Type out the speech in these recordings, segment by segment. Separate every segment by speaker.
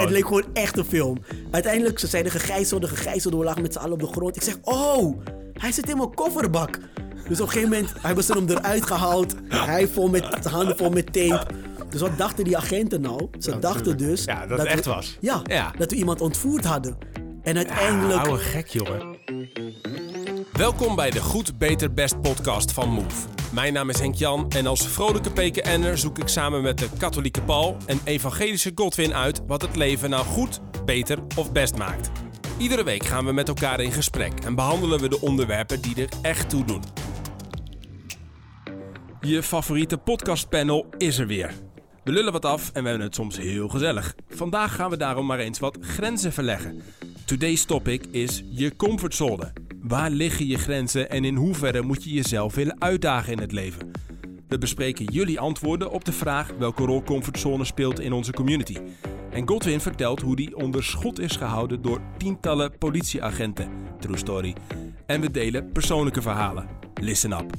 Speaker 1: het leek gewoon echt een film. Uiteindelijk, ze zeiden gegijzelde, gegijzelde. We lagen met z'n allen op de grond. Ik zeg, oh, hij zit in mijn kofferbak. Dus op een gegeven moment hebben ze hem eruit gehaald. Hij vol met handen vol met tape. Dus wat dachten die agenten nou? Ze dachten dus...
Speaker 2: Ja, dat het echt
Speaker 1: we,
Speaker 2: was.
Speaker 1: Ja,
Speaker 2: Ja.
Speaker 1: dat we iemand ontvoerd hadden. En uiteindelijk...
Speaker 2: oude gek, jongen. Welkom bij de Goed, Beter, Best podcast van Move. Mijn naam is Henk Jan en als vrolijke PKN'er zoek ik samen met de katholieke Paul en evangelische Godwin uit wat het leven nou goed, beter of best maakt. Iedere week gaan we met elkaar in gesprek en behandelen we de onderwerpen die er echt toe doen. Je favoriete podcastpanel is er weer. We lullen wat af en we hebben het soms heel gezellig. Vandaag gaan we daarom maar eens wat grenzen verleggen. Today's topic is je comfortzone. Waar liggen je grenzen en in hoeverre moet je jezelf willen uitdagen in het leven? We bespreken jullie antwoorden op de vraag welke rol comfortzone speelt in onze community. En Godwin vertelt hoe die onder schot is gehouden door tientallen politieagenten. True story. En we delen persoonlijke verhalen. Listen up.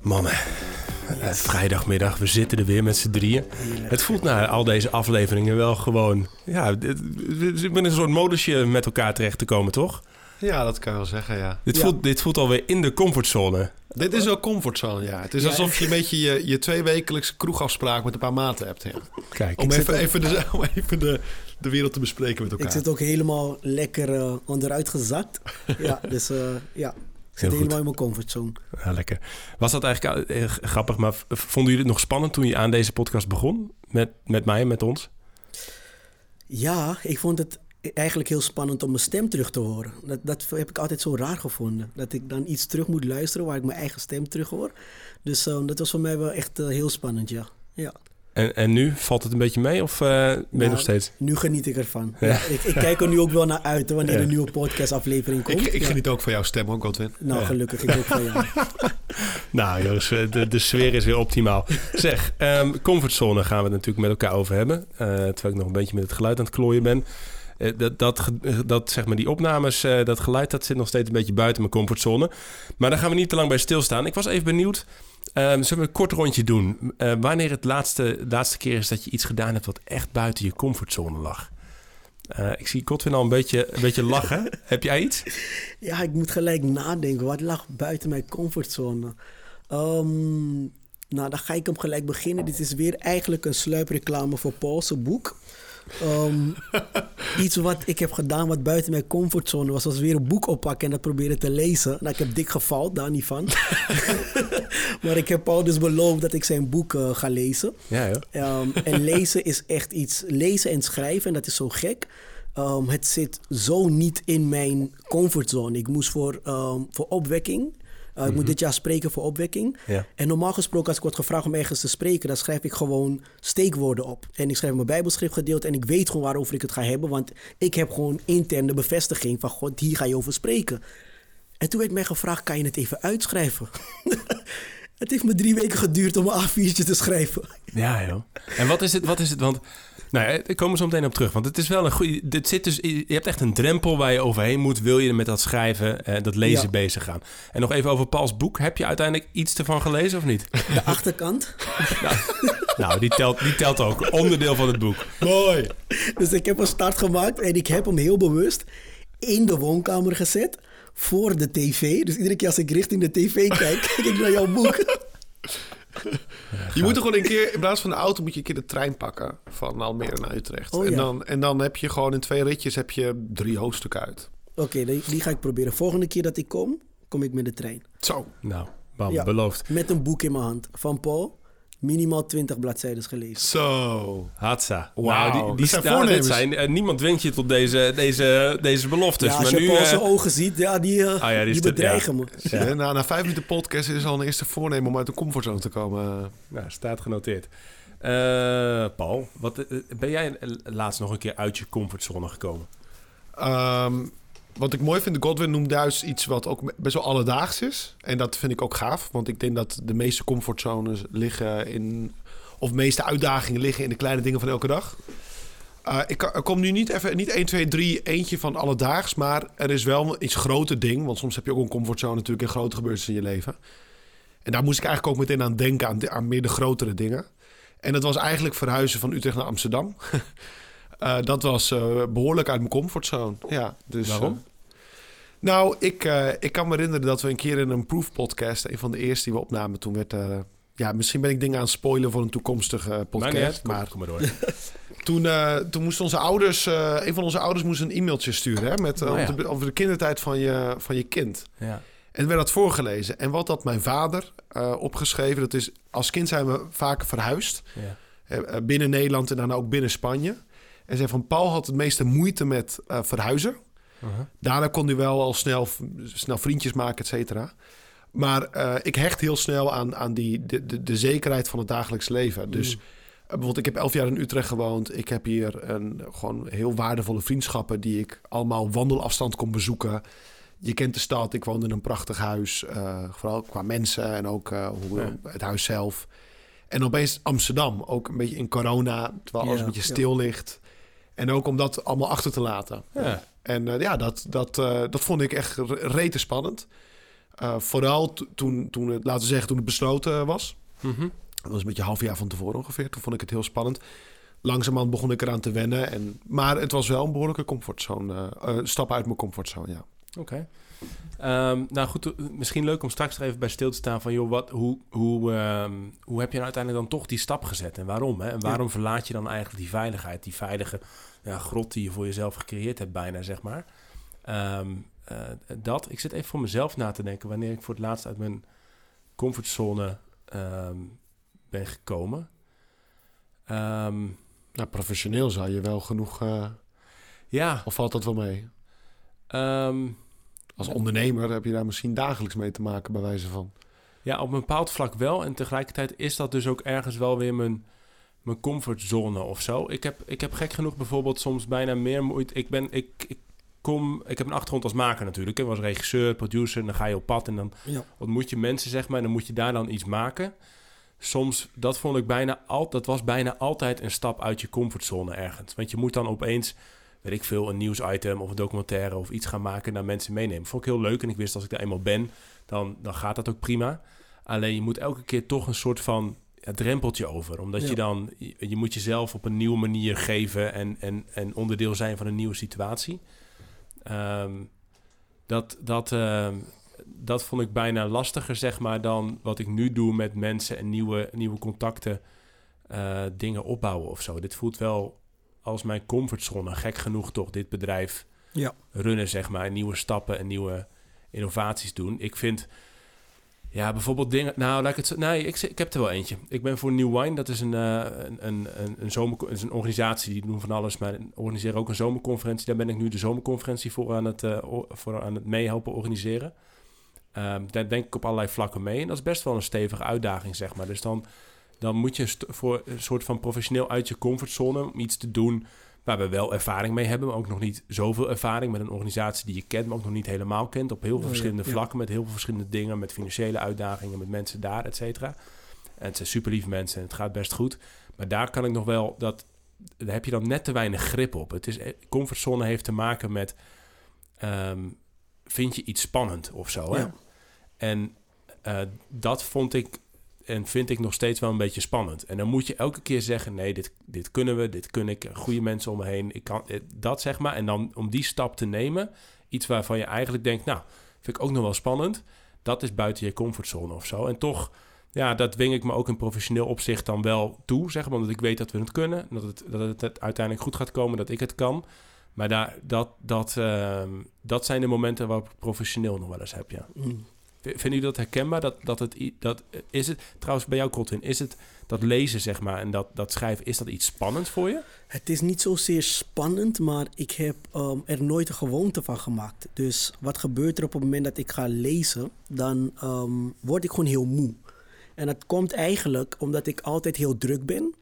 Speaker 2: Mannen, eh, vrijdagmiddag, we zitten er weer met z'n drieën. Het voelt na al deze afleveringen wel gewoon... Ja, dit- we zitten in een soort modusje met elkaar terecht te komen, toch?
Speaker 3: Ja, dat kan je wel zeggen, ja.
Speaker 2: Dit,
Speaker 1: Ja.
Speaker 2: voelt, dit voelt alweer in de comfortzone.
Speaker 3: Dit is wel comfortzone, ja. Het is
Speaker 1: Ja.
Speaker 3: alsof je een beetje je, je tweewekelijkse kroegafspraak met een paar maten hebt. Ja.
Speaker 2: Kijk,
Speaker 3: Om even, even, de, om even de, de wereld te bespreken met elkaar.
Speaker 1: Ik zit ook helemaal lekker eh, onderuit gezakt. Ja, dus eh, ja. Ik zit helemaal in mijn comfortzone.
Speaker 2: ja, lekker. Was dat eigenlijk eh, grappig, maar vonden jullie het nog spannend toen je aan deze podcast begon? Met, met mij en met ons?
Speaker 1: Ja, ik vond het eigenlijk heel spannend om mijn stem terug te horen. Dat, dat heb ik altijd zo raar gevonden. Dat ik dan iets terug moet luisteren waar ik mijn eigen stem terug hoor. Dus eh, dat was voor mij wel echt eh, heel spannend, ja. ja.
Speaker 2: En, en nu, valt het een beetje mee of eh, ben je
Speaker 1: Nou,
Speaker 2: nog steeds...
Speaker 1: Nu geniet ik ervan. Ja. ik, ik kijk er nu ook wel naar uit hè, wanneer
Speaker 2: Ja.
Speaker 1: een nieuwe podcastaflevering komt.
Speaker 3: ik, ik
Speaker 1: Ja.
Speaker 3: geniet ook van jouw stem, ook Godwin.
Speaker 1: Nou,
Speaker 2: Ja.
Speaker 1: gelukkig. Ik ook van jou.
Speaker 2: Nou jongens, de, de sfeer is weer optimaal. Zeg, ehm, comfortzone gaan we het natuurlijk met elkaar over hebben. Eh, terwijl ik nog een beetje met het geluid aan het klooien ben. Eh, dat, dat, dat, zeg maar, die opnames, eh, dat geluid, dat zit nog steeds een beetje buiten mijn comfortzone. Maar daar gaan we niet te lang bij stilstaan. Ik was even benieuwd, ehm, zullen we een kort rondje doen? Eh, wanneer het laatste, laatste keer is dat je iets gedaan hebt wat echt buiten je comfortzone lag? Ik zie Godwin al een beetje, een beetje lachen. Heb jij iets?
Speaker 1: Ja, ik moet gelijk nadenken. Wat lag buiten mijn comfortzone? Ehm, nou, dan ga ik hem gelijk beginnen. Dit is weer eigenlijk een sluipreclame voor Paul's boek. Ehm, iets wat ik heb gedaan wat buiten mijn comfortzone was, was weer een boek oppakken en dat proberen te lezen. Nou, ik heb dik gefaald, daar niet van. maar ik heb Paul dus beloofd dat ik zijn boek eh, ga lezen.
Speaker 2: Ja, joh.
Speaker 1: Ehm, en lezen is echt iets. Lezen en schrijven, en dat is zo gek. Ehm, het zit zo niet in mijn comfortzone. Ik moest voor, voor opwekking. Eh, Ik moet dit jaar spreken voor opwekking.
Speaker 2: Ja.
Speaker 1: En normaal gesproken, als ik word gevraagd om ergens te spreken, dan schrijf ik gewoon steekwoorden op. En ik schrijf mijn Bijbelschriftgedeelte en ik weet gewoon waarover ik het ga hebben. Want ik heb gewoon intern de bevestiging van God, hier ga je over spreken. En toen werd mij gevraagd, kan je het even uitschrijven? het heeft me drie weken geduurd om een A4'tje te schrijven.
Speaker 2: Ja, joh. En wat is het? Wat is het? Want, nou, ja, ik kom er zo meteen op terug. Want het is wel een goede. Dit zit dus. Je hebt echt een drempel waar je overheen moet. Wil je met dat schrijven, eh, dat lezen
Speaker 1: Ja.
Speaker 2: bezig gaan? En nog even over Pauls boek. Heb je uiteindelijk iets ervan gelezen of niet?
Speaker 1: De achterkant.
Speaker 2: nou, die telt, die telt ook. Onderdeel van het boek.
Speaker 3: Mooi!
Speaker 1: Dus ik heb een start gemaakt en ik heb hem heel bewust in de woonkamer gezet voor de tv. Dus iedere keer als ik richting de tv kijk, kijk ik naar jouw boek.
Speaker 3: Je moet er gewoon een keer, in plaats van de auto, moet je een keer de trein pakken van Almere naar Utrecht.
Speaker 1: Oh,
Speaker 3: en,
Speaker 1: ja.
Speaker 3: dan, en dan heb je gewoon in twee ritjes heb je drie hoofdstukken uit.
Speaker 1: Oké, die, die ga ik proberen. Volgende keer dat ik kom, kom ik met de trein.
Speaker 3: Zo.
Speaker 2: Nou, bam,
Speaker 1: Ja.
Speaker 2: beloofd.
Speaker 1: Met een boek in mijn hand van Paul. Minimaal 20 bladzijden gelezen.
Speaker 3: Zo.
Speaker 2: Hatsa.
Speaker 3: Wauw,
Speaker 2: Nou, die, die
Speaker 3: zijn voornemens.
Speaker 2: zijn, eh, niemand dwingt je tot deze, deze, deze beloftes.
Speaker 1: ja, als
Speaker 2: maar
Speaker 1: je
Speaker 2: nu,
Speaker 1: Paul
Speaker 2: eh,
Speaker 1: zijn ogen ziet, ja, die, eh,
Speaker 2: Ah ja, die
Speaker 1: bedreigen me.
Speaker 3: Na, na vijf minuten podcast is al een eerste voornemen om uit de comfortzone te komen.
Speaker 2: nou, staat genoteerd. Eh, Paul, wat, ben jij laatst nog een keer uit je comfortzone gekomen?
Speaker 3: Ehm, wat ik mooi vind, Godwin noemt juist iets wat ook best wel alledaags is. En dat vind ik ook gaaf, want ik denk dat de meeste comfortzones liggen in... of meeste uitdagingen liggen in de kleine dingen van elke dag. Eh, ik komt nu niet even, niet 1, 2, 3, eentje van alledaags, maar er is wel een iets groter ding. Want soms heb je ook een comfortzone natuurlijk in grote gebeurtenissen in je leven. En daar moest ik eigenlijk ook meteen aan denken, aan, aan meer de grotere dingen. En dat was eigenlijk verhuizen van Utrecht naar Amsterdam. Eh, dat was eh, behoorlijk uit mijn comfortzone. Ja, dus,
Speaker 2: Waarom?
Speaker 3: eh, nou, ik, ik kan me herinneren dat we een keer in een Proof podcast, een van de eerste die we opnamen, toen werd er. ja, misschien ben ik dingen aan het spoilen voor een toekomstige podcast.
Speaker 2: Kom-
Speaker 3: maar
Speaker 2: kom maar door.
Speaker 3: toen, toen moesten onze ouders, een van onze ouders moest een e-mailtje sturen hè, met,
Speaker 2: Oh ja.
Speaker 3: over, de, over de kindertijd van je, van je kind.
Speaker 2: Ja.
Speaker 3: En werd dat voorgelezen. En wat had mijn vader opgeschreven, dat is als kind zijn we vaker verhuisd.
Speaker 2: Ja.
Speaker 3: Binnen Nederland en daarna ook binnen Spanje. En zei van Paul had het meeste moeite met eh, verhuizen.
Speaker 2: Uh-huh.
Speaker 3: Daarna kon hij wel al snel, snel vriendjes maken, et cetera. Maar eh, ik hecht heel snel aan, aan die, de, de, de zekerheid van het dagelijks leven. Dus
Speaker 1: Mm.
Speaker 3: eh, bijvoorbeeld, ik heb elf jaar in Utrecht gewoond. Ik heb hier een, gewoon heel waardevolle vriendschappen... die ik allemaal wandelafstand kon bezoeken. Je kent de stad, ik woonde in een prachtig huis. vooral qua mensen en ook hoe,
Speaker 2: Ja.
Speaker 3: het huis zelf. En opeens Amsterdam, ook een beetje in corona... terwijl alles
Speaker 1: Ja,
Speaker 3: een beetje
Speaker 1: ja.
Speaker 3: stil ligt. En ook om dat allemaal achter te laten.
Speaker 2: Ja.
Speaker 3: En eh, ja, dat, dat, eh, dat vond ik echt re- rete spannend. Eh, vooral to- toen, toen het, laten we zeggen, toen het besloten was.
Speaker 2: Mhm.
Speaker 3: Dat was een beetje een half jaar van tevoren ongeveer. Toen vond ik het heel spannend. Langzamerhand begon ik eraan te wennen. En, maar het was wel een behoorlijke comfortzone. stap uit mijn comfortzone, ja.
Speaker 2: Oké. Ehm, nou goed, eh, misschien leuk om straks er even bij stil te staan van... joh, wat, hoe, hoe, ehm, hoe heb je nou uiteindelijk dan toch die stap gezet? En waarom? Hè? En waarom verlaat je dan eigenlijk die veiligheid? Die veilige ja, grot die je voor jezelf gecreëerd hebt bijna, zeg maar. Ehm, eh, dat, ik zit even voor mezelf na te denken... wanneer ik voor het laatst uit mijn comfortzone ben gekomen.
Speaker 3: Nou, professioneel zou je wel genoeg... eh,
Speaker 2: ja,
Speaker 3: of valt dat wel mee?
Speaker 2: Ehm,
Speaker 3: Als ondernemer heb je daar misschien dagelijks mee te maken, bij wijze van.
Speaker 2: Ja, op een bepaald vlak wel. En tegelijkertijd is dat dus ook ergens wel weer mijn, mijn comfortzone of zo. Ik heb, ik heb gek genoeg bijvoorbeeld soms bijna meer moeite. Ik ben, ik, ik kom, ik heb een achtergrond als maker natuurlijk. Ik was regisseur, producer. En dan ga je op pad en dan
Speaker 1: Ja.
Speaker 2: ontmoet je mensen, zeg maar. En dan moet je daar dan iets maken. Soms, dat vond ik bijna al, dat was bijna altijd een stap uit je comfortzone ergens. Want je moet dan opeens, weet ik veel, een nieuwsitem of een documentaire of iets gaan maken naar mensen meenemen. Vond ik heel leuk en ik wist als ik daar eenmaal ben, dan, dan gaat dat ook prima. Alleen je moet elke keer toch een soort van ja, drempeltje over. Omdat
Speaker 1: Ja.
Speaker 2: je dan, je, je moet jezelf op een nieuwe manier geven en, en, en onderdeel zijn van een nieuwe situatie. Ehm, dat, dat, ehm, dat vond ik bijna lastiger, zeg maar, dan wat ik nu doe met mensen en nieuwe, nieuwe contacten, eh, dingen opbouwen of zo. Dit voelt wel als mijn comfortzone, gek genoeg toch, dit bedrijf
Speaker 1: Ja.
Speaker 2: runnen, zeg maar, en nieuwe stappen en nieuwe innovaties doen. Ik vind, ja, bijvoorbeeld dingen, nou, laat ik het zo, nee, ik, ik heb er wel eentje. Ik ben voor New Wine, dat is een, eh, een, een, een, zomer, is een organisatie, die doen van alles, maar organiseren ook een zomerconferentie. Daar ben ik nu de zomerconferentie voor aan het, eh, voor aan het meehelpen organiseren. Ehm, daar denk ik op allerlei vlakken mee. En dat is best wel een stevige uitdaging, zeg maar. Dus dan, dan moet je voor een soort van professioneel uit je comfortzone om iets te doen waar we wel ervaring mee hebben, maar ook nog niet zoveel ervaring met een organisatie die je kent, maar ook nog niet helemaal kent. Op heel veel verschillende
Speaker 1: ja.
Speaker 2: vlakken, met heel veel verschillende dingen, met financiële uitdagingen, met mensen daar, et cetera. En het zijn super lieve mensen en het gaat best goed. Maar daar kan ik nog wel dat. Daar heb je dan net te weinig grip op. Het is, eh, comfortzone heeft te maken met. ehm, vind je iets spannend of zo? Hè?
Speaker 1: Ja.
Speaker 2: En eh, dat vond ik en vind ik nog steeds wel een beetje spannend. En dan moet je elke keer zeggen: nee, dit, dit kunnen we, dit kun ik, goede mensen om me heen. Ik kan eh, dat zeg maar. En dan om die stap te nemen, iets waarvan je eigenlijk denkt: nou, vind ik ook nog wel spannend. Dat is buiten je comfortzone of zo. En toch, ja, dat dwing ik me ook in professioneel opzicht dan wel toe, zeg maar, omdat ik weet dat we het kunnen, dat het, dat het uiteindelijk goed gaat komen, dat ik het kan. Maar daar, dat, dat, ehm, dat zijn de momenten waarop ik professioneel nog wel eens heb, ja.
Speaker 1: Mm.
Speaker 2: V- Vinden jullie dat herkenbaar? Dat, dat het, dat, is het, trouwens bij jou, Colin, is het dat lezen, zeg maar, en dat, dat schrijven, is dat iets spannends voor je?
Speaker 1: Het is niet zozeer spannend, maar ik heb ehm, er nooit een gewoonte van gemaakt. Dus wat gebeurt er op het moment dat ik ga lezen, dan ehm, word ik gewoon heel moe. En dat komt eigenlijk omdat ik altijd heel druk ben.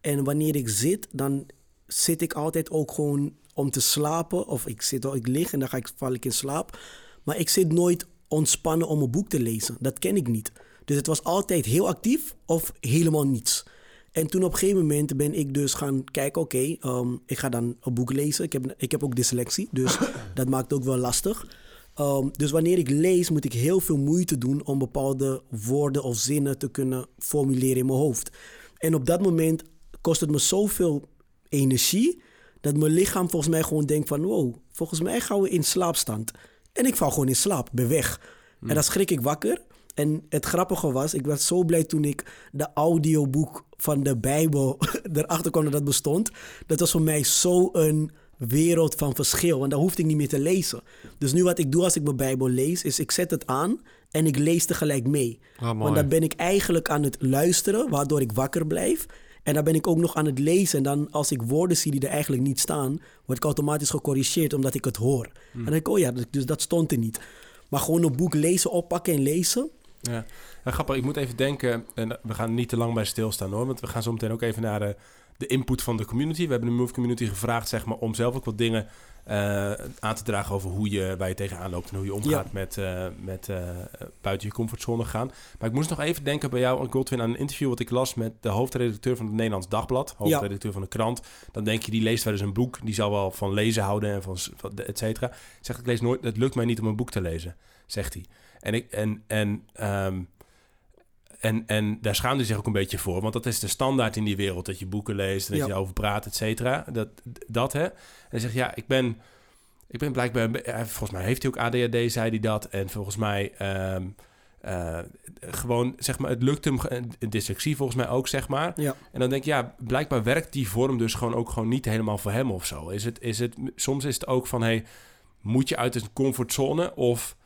Speaker 1: En wanneer ik zit, dan zit ik altijd ook gewoon om te slapen. Of ik, zit, ik lig en dan ga ik, val ik in slaap. Maar ik zit nooit ontspannen om een boek te lezen. Dat ken ik niet. Dus het was altijd heel actief of helemaal niets. En toen op een gegeven moment ben ik dus gaan kijken, oké, ehm, ik ga dan een boek lezen. Ik heb, ik heb ook dyslexie, dus dat maakt ook wel lastig. Ehm, dus wanneer ik lees, moet ik heel veel moeite doen om bepaalde woorden of zinnen te kunnen formuleren in mijn hoofd. En op dat moment kost het me zoveel energie dat mijn lichaam volgens mij gewoon denkt van wow, volgens mij gaan we in slaapstand. En ik val gewoon in slaap, ben weg. En dan schrik ik wakker. En het grappige was, ik was zo blij toen ik de audioboek van de Bijbel erachter kwam dat dat bestond. Dat was voor mij zo een wereld van verschil. Want dan hoefde ik niet meer te lezen. Dus nu wat ik doe als ik mijn Bijbel lees, is ik zet het aan en ik lees tegelijk mee.
Speaker 3: Ah.
Speaker 1: Want dan ben ik eigenlijk aan het luisteren, waardoor ik wakker blijf. En dan ben ik ook nog aan het lezen. En dan als ik woorden zie die er eigenlijk niet staan, word ik automatisch gecorrigeerd omdat ik het hoor. En dan denk ik, oh ja, dus dat stond er niet. Maar gewoon een boek lezen, oppakken en lezen.
Speaker 2: Ja. Ja, grappig, ik moet even denken, en we gaan niet te lang bij stilstaan hoor, want we gaan zo meteen ook even naar de, de input van de community. We hebben de Move Community gevraagd zeg maar, om zelf ook wat dingen eh, aan te dragen over hoe je, waar je tegenaan loopt en hoe je omgaat
Speaker 1: Ja.
Speaker 2: met, eh, met eh, buiten je comfortzone gaan. Maar ik moest nog even denken bij jou, Godwin, aan een interview wat ik las met de hoofdredacteur van het Nederlands Dagblad, hoofdredacteur van de krant. Dan denk je, die leest wel eens een boek, die zal wel van lezen houden en van, van de- et cetera. Zegt, ik lees nooit, het lukt mij niet om een boek te lezen, zegt hij. En, ik, en, en, ehm, en, en daar schaamde hij zich ook een beetje voor. Want dat is de standaard in die wereld. Dat je boeken leest en dat
Speaker 1: Ja.
Speaker 2: je over praat, et cetera. Dat, dat hè. En hij zegt, ja, ik ben, ik ben blijkbaar... een Volgens mij heeft hij ook ADHD, zei hij dat. En volgens mij... ehm, eh, gewoon, zeg maar, het lukt hem... Dyslexie volgens mij ook, zeg maar.
Speaker 1: Ja.
Speaker 2: En dan denk ik, ja, blijkbaar werkt die vorm dus gewoon ook gewoon niet helemaal voor hem of zo. Is het, is het, soms is het ook van, hey, moet je uit de comfortzone of,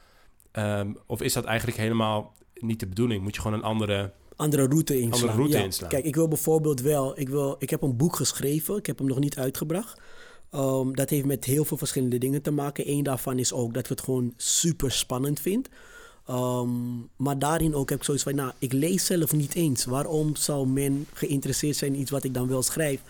Speaker 2: ehm, of is dat eigenlijk helemaal niet de bedoeling? Moet je gewoon een andere...
Speaker 1: andere route inslaan.
Speaker 2: Andere route
Speaker 1: ja.
Speaker 2: inslaan.
Speaker 1: Kijk, ik wil bijvoorbeeld wel... Ik, wil, ik heb een boek geschreven. Ik heb hem nog niet uitgebracht. Ehm, dat heeft met heel veel verschillende dingen te maken. Eén daarvan is ook dat ik het gewoon super spannend vind. Ehm, maar daarin ook heb ik zoiets van... Nou, ik lees zelf niet eens. Waarom zou men geïnteresseerd zijn in iets wat ik dan wel schrijf?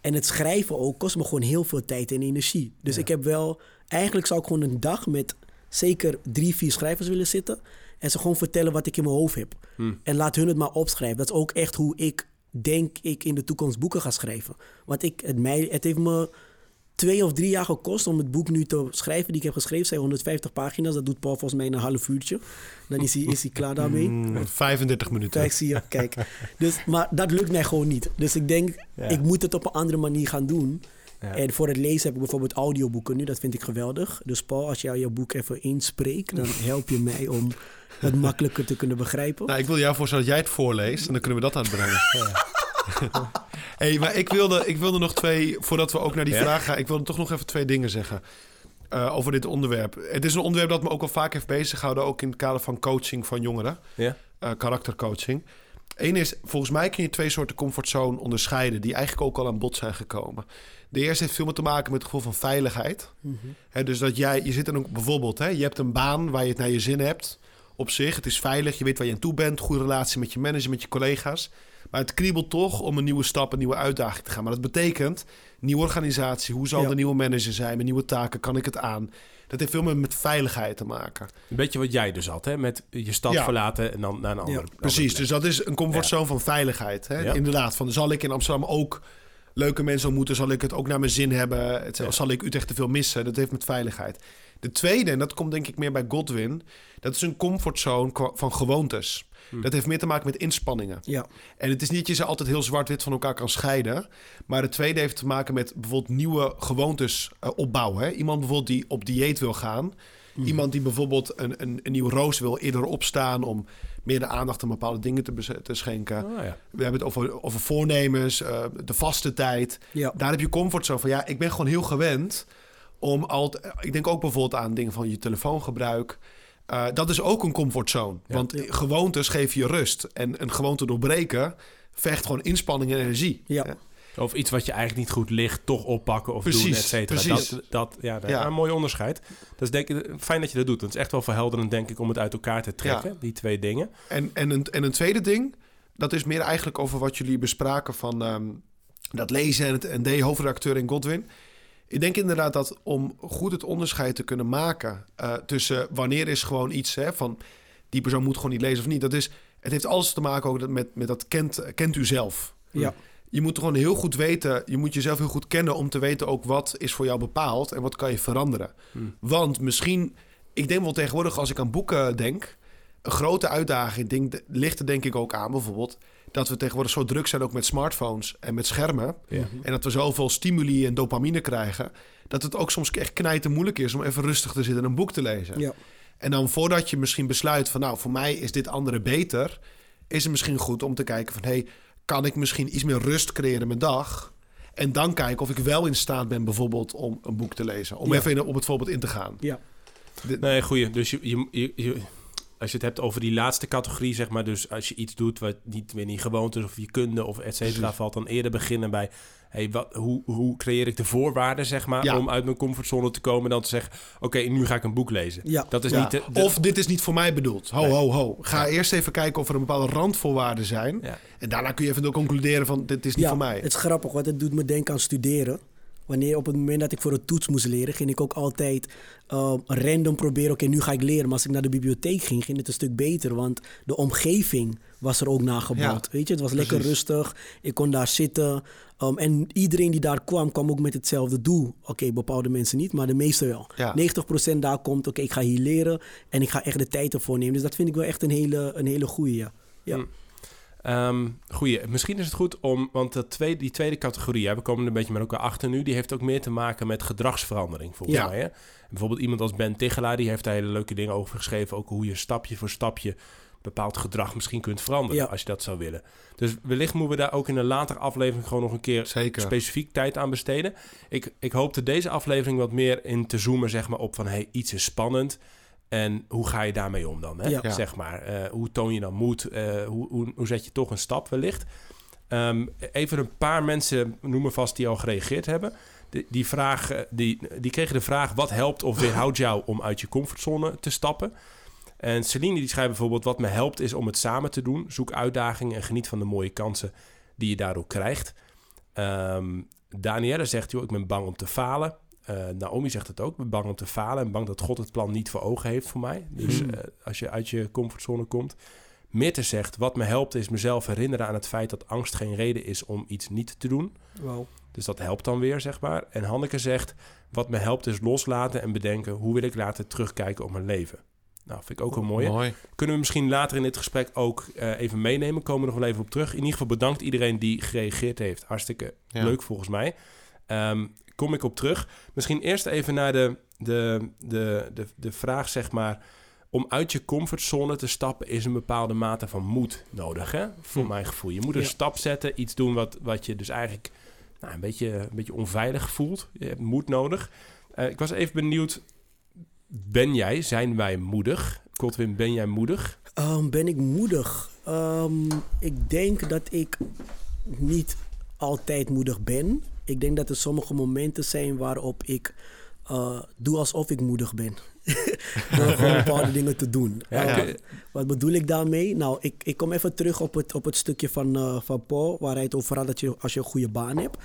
Speaker 1: En het schrijven ook kost me gewoon heel veel tijd en energie. Dus ik heb wel... Eigenlijk zou ik gewoon een dag met zeker drie, vier schrijvers willen zitten... en ze gewoon vertellen wat ik in mijn hoofd heb. En laat hun het maar opschrijven. Dat is ook echt hoe ik denk ik in de toekomst boeken ga schrijven. Want ik, het, mij, het heeft me twee of drie jaar gekost om het boek nu te schrijven die ik heb geschreven. zijn 150 pagina's. Dat doet Paul volgens mij in een half uurtje. Dan is hij, is hij klaar daarmee.
Speaker 3: Mm, 35 minuten.
Speaker 1: Kijk, zie je, kijk. Dus, maar dat lukt mij gewoon niet. Dus ik denk,
Speaker 2: Ja.
Speaker 1: ik moet het op een andere manier gaan doen.
Speaker 2: Ja.
Speaker 1: En voor het lezen heb ik bijvoorbeeld audioboeken nu. Dat vind ik geweldig. Dus Paul, als jij je boek even inspreekt, dan help je mij om het makkelijker te kunnen begrijpen.
Speaker 3: Nou, ik wil jou voorstellen dat jij het voorleest en dan kunnen we dat uitbrengen. hey, maar ik wilde, ik wilde nog twee, voordat we ook naar die
Speaker 2: Ja?
Speaker 3: vraag gaan, ik wilde toch nog even twee dingen zeggen eh, over dit onderwerp. Het is een onderwerp dat me ook al vaak heeft bezig gehouden, ook in het kader van coaching van jongeren,
Speaker 2: Ja?
Speaker 3: eh, karaktercoaching. Eén is, volgens mij kun je twee soorten comfortzone onderscheiden, die eigenlijk ook al aan bod zijn gekomen. De eerste heeft veel meer te maken met het gevoel van veiligheid. Hè, dus dat jij, je zit dan ook bijvoorbeeld, hè, je hebt een baan waar je het naar je zin hebt. Op zich, het is veilig, je weet waar je aan toe bent, goede relatie met je manager, met je collega's. Maar het kriebelt toch om een nieuwe stap, een nieuwe uitdaging te gaan. Maar dat betekent, nieuwe organisatie, hoe zal
Speaker 1: Ja.
Speaker 3: de nieuwe manager zijn, met nieuwe taken, kan ik het aan? Dat heeft veel meer met veiligheid te maken.
Speaker 2: Een beetje wat jij dus had, hè? Met je stad
Speaker 3: Ja.
Speaker 2: verlaten en dan naar een andere andere
Speaker 3: Precies, dus dat is een comfortzone van veiligheid. Hè?
Speaker 2: Ja.
Speaker 3: Inderdaad, van zal ik in Amsterdam ook leuke mensen ontmoeten? Zal ik het ook naar mijn zin hebben? Het,
Speaker 2: Ja.
Speaker 3: Zal ik Utrecht te veel missen? Dat heeft met veiligheid. De tweede, en dat komt denk ik meer bij Godwin... dat is een comfortzone van gewoontes. Dat heeft meer te maken met inspanningen.
Speaker 1: Ja,
Speaker 3: En het is niet dat je ze altijd heel zwart-wit van elkaar kan scheiden. Maar het tweede heeft te maken met bijvoorbeeld nieuwe gewoontes eh, opbouwen. Hè? Iemand bijvoorbeeld die op dieet wil gaan. Iemand die bijvoorbeeld een, een, een nieuw roos wil eerder opstaan... om meer de aandacht aan bepaalde dingen te, te schenken.
Speaker 2: Ja.
Speaker 3: We hebben het over, over voornemens, eh, de vaste tijd.
Speaker 1: ja.
Speaker 3: Daar heb je comfort zo van... ja, ik ben gewoon heel gewend om altijd... Ik denk ook bijvoorbeeld aan dingen van je telefoongebruik... Eh, dat is ook een comfortzone.
Speaker 2: Ja.
Speaker 3: Want gewoontes geven je rust. En een gewoonte doorbreken vergt gewoon inspanning en energie.
Speaker 1: Ja.
Speaker 2: Of iets wat je eigenlijk niet goed ligt, toch oppakken of doen, et cetera.
Speaker 3: precies.
Speaker 2: Dat, dat, ja, dat,
Speaker 3: Ja.
Speaker 2: een mooi onderscheid. Dat is denk ik, fijn dat je dat doet. Dat is echt wel verhelderend, denk ik, om het uit elkaar te trekken,
Speaker 3: Ja.
Speaker 2: die twee dingen.
Speaker 3: En, en, een, en een tweede ding, dat is meer eigenlijk over wat jullie bespraken van ehm, dat lezen en het ND, hoofdredacteur in Godwin. Ik denk inderdaad dat om goed het onderscheid te kunnen maken eh, tussen wanneer is gewoon iets hè, van die persoon moet gewoon niet lezen of niet. Dat is, het heeft alles te maken ook met, met dat kent, kent u zelf.
Speaker 1: Ja.
Speaker 3: Je moet gewoon heel goed weten, je moet jezelf heel goed kennen om te weten ook wat is voor jou bepaald en wat kan je veranderen.
Speaker 2: Hmm.
Speaker 3: Want misschien, ik denk wel tegenwoordig als ik aan boeken denk, een grote uitdaging denk, ligt er denk ik ook aan bijvoorbeeld dat we tegenwoordig zo druk zijn ook met smartphones en met schermen.
Speaker 2: Ja.
Speaker 3: En dat we zoveel stimuli en dopamine krijgen. Dat het ook soms echt knijten moeilijk is om even rustig te zitten en een boek te lezen.
Speaker 1: Ja.
Speaker 3: En dan voordat je misschien besluit van nou, voor mij is dit andere beter. Is het misschien goed om te kijken van hey, kan ik misschien iets meer rust creëren in mijn dag? En dan kijken of ik wel in staat ben bijvoorbeeld om een boek te lezen. Om
Speaker 1: Ja.
Speaker 3: even in, op het voorbeeld in te gaan.
Speaker 1: Ja.
Speaker 2: Nee, goeie. Dus je, je, je, je- als je het hebt over die laatste categorie, zeg maar, dus als je iets doet wat niet meer niet gewoond is of je kunde of et cetera, valt dan eerder beginnen bij, hey, wat, hoe, hoe creëer ik de voorwaarden, zeg maar,
Speaker 3: Ja.
Speaker 2: om uit mijn comfortzone te komen en dan te zeggen, oké, nu ga ik een boek lezen.
Speaker 1: Ja.
Speaker 2: Dat is
Speaker 3: Ja.
Speaker 2: niet de, de-
Speaker 3: Of dit is niet voor mij bedoeld. Ho,
Speaker 2: Nee.
Speaker 3: ho, ho. Ga eerst even kijken of er een bepaalde randvoorwaarden zijn.
Speaker 2: Ja.
Speaker 3: En daarna kun je even concluderen van dit is niet
Speaker 1: ja,
Speaker 3: voor mij.
Speaker 1: Het is grappig, want het doet me denken aan studeren. Wanneer op het moment dat ik voor een toets moest leren, ging ik ook altijd eh, random proberen. Oké, nu ga ik leren. Maar als ik naar de bibliotheek ging, ging het een stuk beter. Want de omgeving was er ook nagebouwd.
Speaker 3: Ja,
Speaker 1: Weet je, het was lekker
Speaker 3: precies.
Speaker 1: rustig. Ik kon daar zitten. Um, en iedereen die daar kwam, kwam ook met hetzelfde doel. Oké, bepaalde mensen niet, maar de meeste wel.
Speaker 3: Ja.
Speaker 1: 90% daar komt, oké, ik ga hier leren. En ik ga echt de tijd ervoor nemen. Dus dat vind ik wel echt een hele, een hele goeie. Ja. Ja.
Speaker 2: Ehm, goeie. Misschien is het goed om, want dat tweede, die tweede categorie, hè, we komen er een beetje met elkaar achter nu, die heeft ook meer te maken met gedragsverandering volgens
Speaker 3: Ja.
Speaker 2: mij. Hè? Bijvoorbeeld iemand als Ben Tichelaar, die heeft daar hele leuke dingen over geschreven, ook hoe je stapje voor stapje bepaald gedrag misschien kunt veranderen,
Speaker 1: Ja.
Speaker 2: als je dat zou willen. Dus wellicht moeten we daar ook in een later aflevering gewoon nog een keer
Speaker 3: Zeker.
Speaker 2: specifiek tijd aan besteden. Ik, ik hoopte deze aflevering wat meer in te zoomen, zeg maar, op van hey, iets is spannend. En hoe ga je daarmee om dan? Hè?
Speaker 1: Ja.
Speaker 2: Zeg maar, eh, hoe toon je dan moed? Eh, hoe, hoe, hoe zet je toch een stap wellicht? Ehm, even een paar mensen noemen vast die al gereageerd hebben. Die, die, vraag, eh, die, die kregen de vraag: wat helpt of weerhoudt jou om uit je comfortzone te stappen? En Celine die schrijft bijvoorbeeld: wat me helpt is om het samen te doen. Zoek uitdagingen en geniet van de mooie kansen die je daardoor krijgt. Ehm Danielle zegt: joh, ik ben bang om te falen. Eh, Naomi zegt het ook: ik ben bang om te falen en bang dat God het plan niet voor ogen heeft voor mij. Dus
Speaker 3: Hmm.
Speaker 2: eh, als je uit je comfortzone komt. Mitte zegt: wat me helpt is mezelf herinneren aan het feit dat angst geen reden is om iets niet te doen.
Speaker 1: Wauw.
Speaker 2: Dus dat helpt dan weer, zeg maar. En Hanneke zegt: Wat me helpt is loslaten en bedenken hoe wil ik later terugkijken op mijn leven. Nou, vind ik ook een mooie.
Speaker 3: Mooi.
Speaker 2: Kunnen we misschien later in dit gesprek ook eh, even meenemen. Komen we nog wel even op terug. In ieder geval bedankt iedereen die gereageerd heeft. Hartstikke
Speaker 3: Ja.
Speaker 2: leuk volgens mij. Ehm, kom ik op terug. Misschien eerst even naar de, de, de, de, de vraag, zeg maar. Om uit je comfortzone te stappen is een bepaalde mate van moed nodig, hè? Voor
Speaker 3: Hm.
Speaker 2: mijn gevoel. Je moet een
Speaker 1: Ja.
Speaker 2: stap zetten, iets doen wat, wat je dus eigenlijk nou, een, beetje, een beetje onveilig voelt. Je hebt moed nodig. Eh, ik was even benieuwd, ben jij, zijn wij moedig? Godwin, ben jij moedig?
Speaker 1: Ehm, ben ik moedig? Ehm, ik denk dat ik niet altijd moedig ben. Ik denk dat er sommige momenten zijn waarop ik eh, doe alsof ik moedig ben. Door gewoon bepaalde dingen te doen.
Speaker 2: Ja,
Speaker 1: Eh, wat bedoel ik daarmee? Nou, ik, ik kom even terug op het, op het stukje van, eh, van Paul, waar hij het over had dat je als je een goede baan hebt.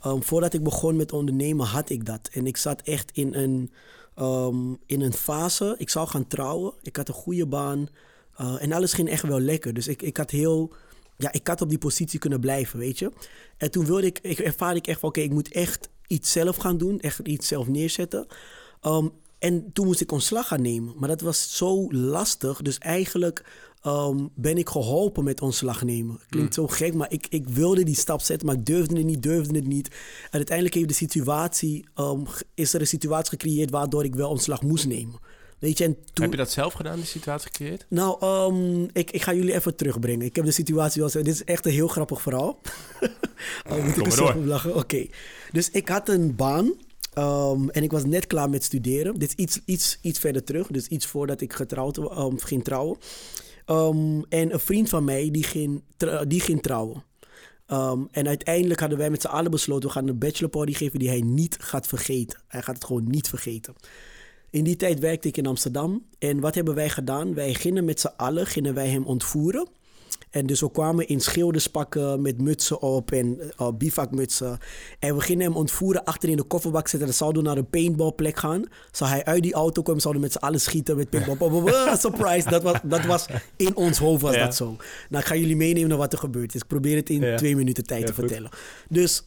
Speaker 1: Ehm, voordat ik begon met ondernemen had ik dat. En ik zat echt in een, ehm, in een fase. Ik zou gaan trouwen. Ik had een goede baan. en alles ging echt wel lekker. Dus ik, ik had heel... Ja, ik had op die positie kunnen blijven, weet je. En toen wilde ik, ik ervaarde ik echt van... Oké, ik moet echt iets zelf gaan doen. Echt iets zelf neerzetten. Ehm, en toen moest ik ontslag gaan nemen. Maar dat was zo lastig. Dus eigenlijk ehm, ben ik geholpen met ontslag nemen. Klinkt zo gek, maar ik, ik wilde die stap zetten, maar ik durfde het niet, durfde het niet. En uiteindelijk heeft de situatie, ehm, is er een situatie gecreëerd waardoor ik wel ontslag moest nemen. Weet je, en toen...
Speaker 2: Heb je dat zelf gedaan, die situatie gecreëerd?
Speaker 1: Nou, ehm, ik, ik ga jullie even terugbrengen. Ik heb de situatie. Dit is echt een heel grappig verhaal. oh, moet ik
Speaker 2: Kom
Speaker 1: er lachen? Oké. Dus ik had een baan. ehm, en ik was net klaar met studeren. Dit is iets, iets, iets verder terug. Dus iets voordat ik getrouwd, ehm, ging trouwen. En een vriend van mij, die ging, tr- die ging trouwen. En uiteindelijk hadden wij met z'n allen besloten... we gaan een bachelorparty geven die hij niet gaat vergeten. Hij gaat het gewoon niet vergeten. In die tijd werkte ik in Amsterdam. En wat hebben wij gedaan? Wij gingen met z'n allen gingen wij hem ontvoeren. En dus we kwamen in schilderspakken met mutsen op en uh, bivakmutsen. En we gingen hem ontvoeren, achter in de kofferbak zetten. Dan zouden we naar een paintballplek gaan. Zou hij uit die auto komen, zouden we met z'n allen schieten met paintball. Ah, Surprise, dat was, dat was in ons hoofd was
Speaker 2: Ja.
Speaker 1: dat zo. Nou, ik ga jullie meenemen naar wat er gebeurd is. Ik probeer het in
Speaker 2: Ja.
Speaker 1: twee minuten tijd
Speaker 2: Ja,
Speaker 1: te
Speaker 2: goed.
Speaker 1: vertellen. Dus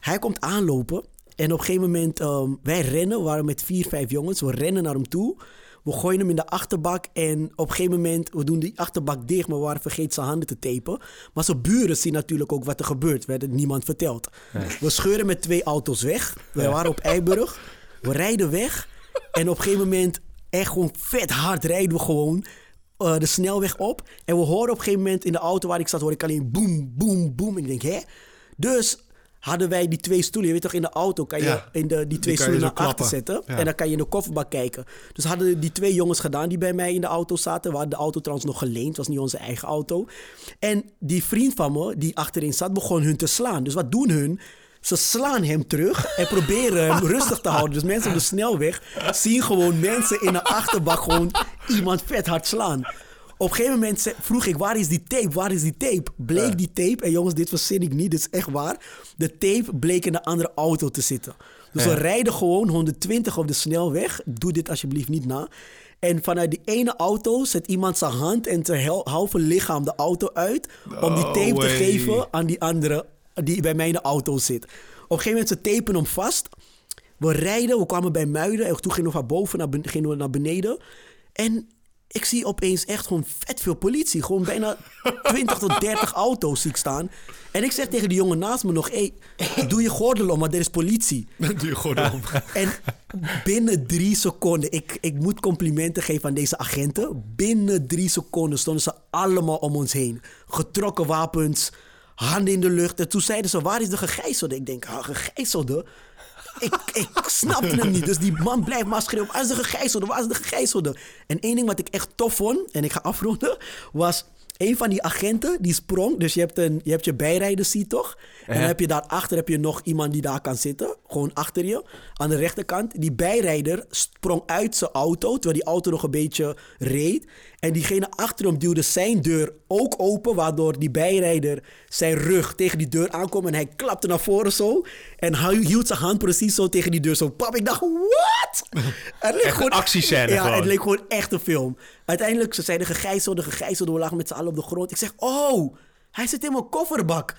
Speaker 1: hij komt aanlopen. En op een gegeven moment, ehm, wij rennen, we waren met vier, vijf jongens. We rennen naar hem toe. We gooien hem in de achterbak en op een gegeven moment, we doen die achterbak dicht, maar we waren vergeten zijn handen te tapen. Maar zijn buren zien natuurlijk ook wat er gebeurt, werd het niemand verteld. We scheuren met twee auto's weg. We waren op Eiburg. We rijden weg en op een gegeven moment, echt gewoon vet hard rijden we gewoon eh, de snelweg op. En we horen op een gegeven moment in de auto waar ik zat, hoor ik alleen boem, boem, boem. En ik denk, hè? Dus hadden wij die twee stoelen. Je weet toch, in de auto kan je
Speaker 3: Ja.
Speaker 1: in de, die twee stoelen naar achter zetten.
Speaker 3: Ja.
Speaker 1: En dan kan je in de kofferbak kijken. Dus hadden die twee jongens gedaan die bij mij in de auto zaten. We hadden de auto trouwens nog geleend. Het was niet onze eigen auto. En die vriend van me, die achterin zat, begon hun te slaan. Dus wat doen hun? Ze slaan hem terug en proberen hem rustig te houden. Dus mensen op de snelweg zien gewoon mensen in de achterbak gewoon iemand vet hard slaan. Op een gegeven moment vroeg ik, waar is die tape? Waar is die tape? Bleek die tape, en jongens, dit verzin ik niet, dit is echt waar. De tape bleek in de andere auto te zitten. Dus we rijden gewoon 120 op de snelweg. Doe dit alsjeblieft niet na. En vanuit die ene auto zet iemand zijn hand en zijn halve lichaam de auto uit... om die tape te geven aan die andere die bij mij in de auto zit. Op een gegeven moment ze tapen hem vast. We rijden, we kwamen bij Muiden. En toen gingen we van boven naar, ben- gingen we naar beneden. En ik zie opeens echt gewoon vet veel politie. Gewoon bijna 20 tot 30 auto's zie ik staan. En ik zeg tegen die jongen naast me nog... Hey, doe je gordel om, want er is politie.
Speaker 3: Doe je gewoon om.
Speaker 1: En binnen drie seconden, ik, ik moet complimenten geven aan deze agenten. Binnen drie seconden stonden ze allemaal om ons heen. Getrokken wapens, handen in de lucht. En toen zeiden ze, waar is de gegijzelde? Ik denk, ah, gegijzelde? Ik, ik snapte hem niet. Dus die man blijft maar schreeuwen, waar is de gegijzelde? Waar is de gegijzelde? En één ding wat ik echt tof vond, en ik ga afronden, was... Een van die agenten die sprong, dus je hebt, een, je, hebt je bijrijderseat toch? En dan heb je daarachter heb je nog iemand die daar kan zitten. Gewoon achter je. Aan de rechterkant. Die bijrijder sprong uit zijn auto. Terwijl die auto nog een beetje reed. En diegene achter hem duwde zijn deur ook open. Waardoor die bijrijder zijn rug tegen die deur aankwam. En hij klapte naar voren zo. En hij hield zijn hand precies zo tegen die deur. Zo pap. Ik dacht, what? Het leek
Speaker 2: een actiescène
Speaker 1: Ja,
Speaker 2: gewoon.
Speaker 1: het leek gewoon echt een film. Uiteindelijk, ze zeiden gegijzelde, gegijzelde. We lagen met z'n allen op de grond. Ik zeg, oh, hij zit in mijn kofferbak.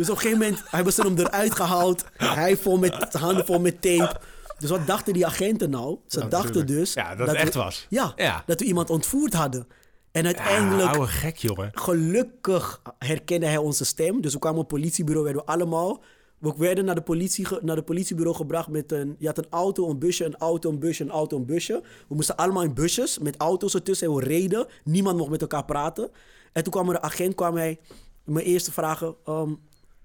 Speaker 1: Dus op een gegeven moment hebben ze hem eruit gehaald. Hij vol met handen vol met tape. Dus wat dachten die agenten nou? Ze dachten dus...
Speaker 2: Ja, dat het echt
Speaker 1: we-
Speaker 2: was.
Speaker 1: Ja,
Speaker 2: Ja.
Speaker 1: dat we iemand ontvoerd hadden. En
Speaker 2: Ja,
Speaker 1: uiteindelijk,
Speaker 2: ouwe gek, jongen.
Speaker 1: gelukkig herkende hij onze stem. Dus we kwamen op het politiebureau, werden we allemaal... We werden naar de, politie, naar de politiebureau gebracht met een... Je had een auto, een busje, een auto, een busje, een auto, een busje. We moesten allemaal in busjes met auto's ertussen en we reden. Niemand mocht met elkaar praten. En toen kwam er een agent, kwam hij mijn eerste vragen... ehm,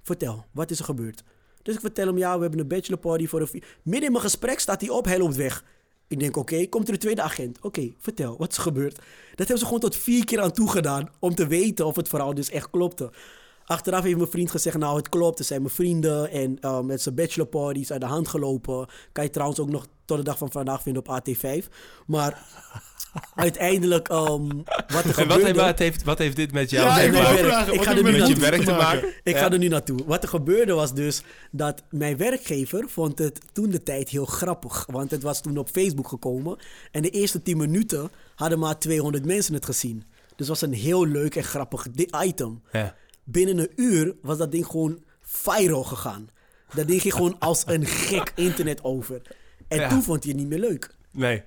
Speaker 1: vertel, wat is er gebeurd? Dus ik vertel hem, ja, we hebben een bachelor party voor een... Midden in mijn gesprek staat hij op, hij loopt weg. Ik denk, oké, komt er een tweede agent. Oké, vertel, wat is er gebeurd? Dat hebben ze gewoon tot vier keer aan toegedaan om te weten of het verhaal dus echt klopte. Achteraf heeft mijn vriend gezegd, nou het klopt, het zijn mijn vrienden en eh, met zijn bachelor parties uit de hand gelopen. Kan je trouwens ook nog tot de dag van vandaag vinden op AT5. Maar uiteindelijk, ehm, wat er
Speaker 2: En wat
Speaker 1: gebeurde...
Speaker 2: heeft, wat, heeft, wat heeft dit met jou
Speaker 3: Ja,
Speaker 1: ik werk.
Speaker 3: vragen,
Speaker 1: ga
Speaker 3: heeft
Speaker 1: er nu
Speaker 2: Met je werk te maken?
Speaker 1: Ik
Speaker 2: Ja.
Speaker 1: ga er nu naartoe. Wat er gebeurde was dus dat mijn werkgever vond het toen de tijd heel grappig. Want het was toen op Facebook gekomen. En de eerste 10 minuten hadden maar 200 mensen het gezien. Dus het was een heel leuk en grappig item.
Speaker 2: Ja.
Speaker 1: Binnen een uur was dat ding gewoon viral gegaan. Dat ding ging gewoon als een gek internet over. En
Speaker 2: Ja.
Speaker 1: toen vond hij het niet meer leuk.
Speaker 2: Nee.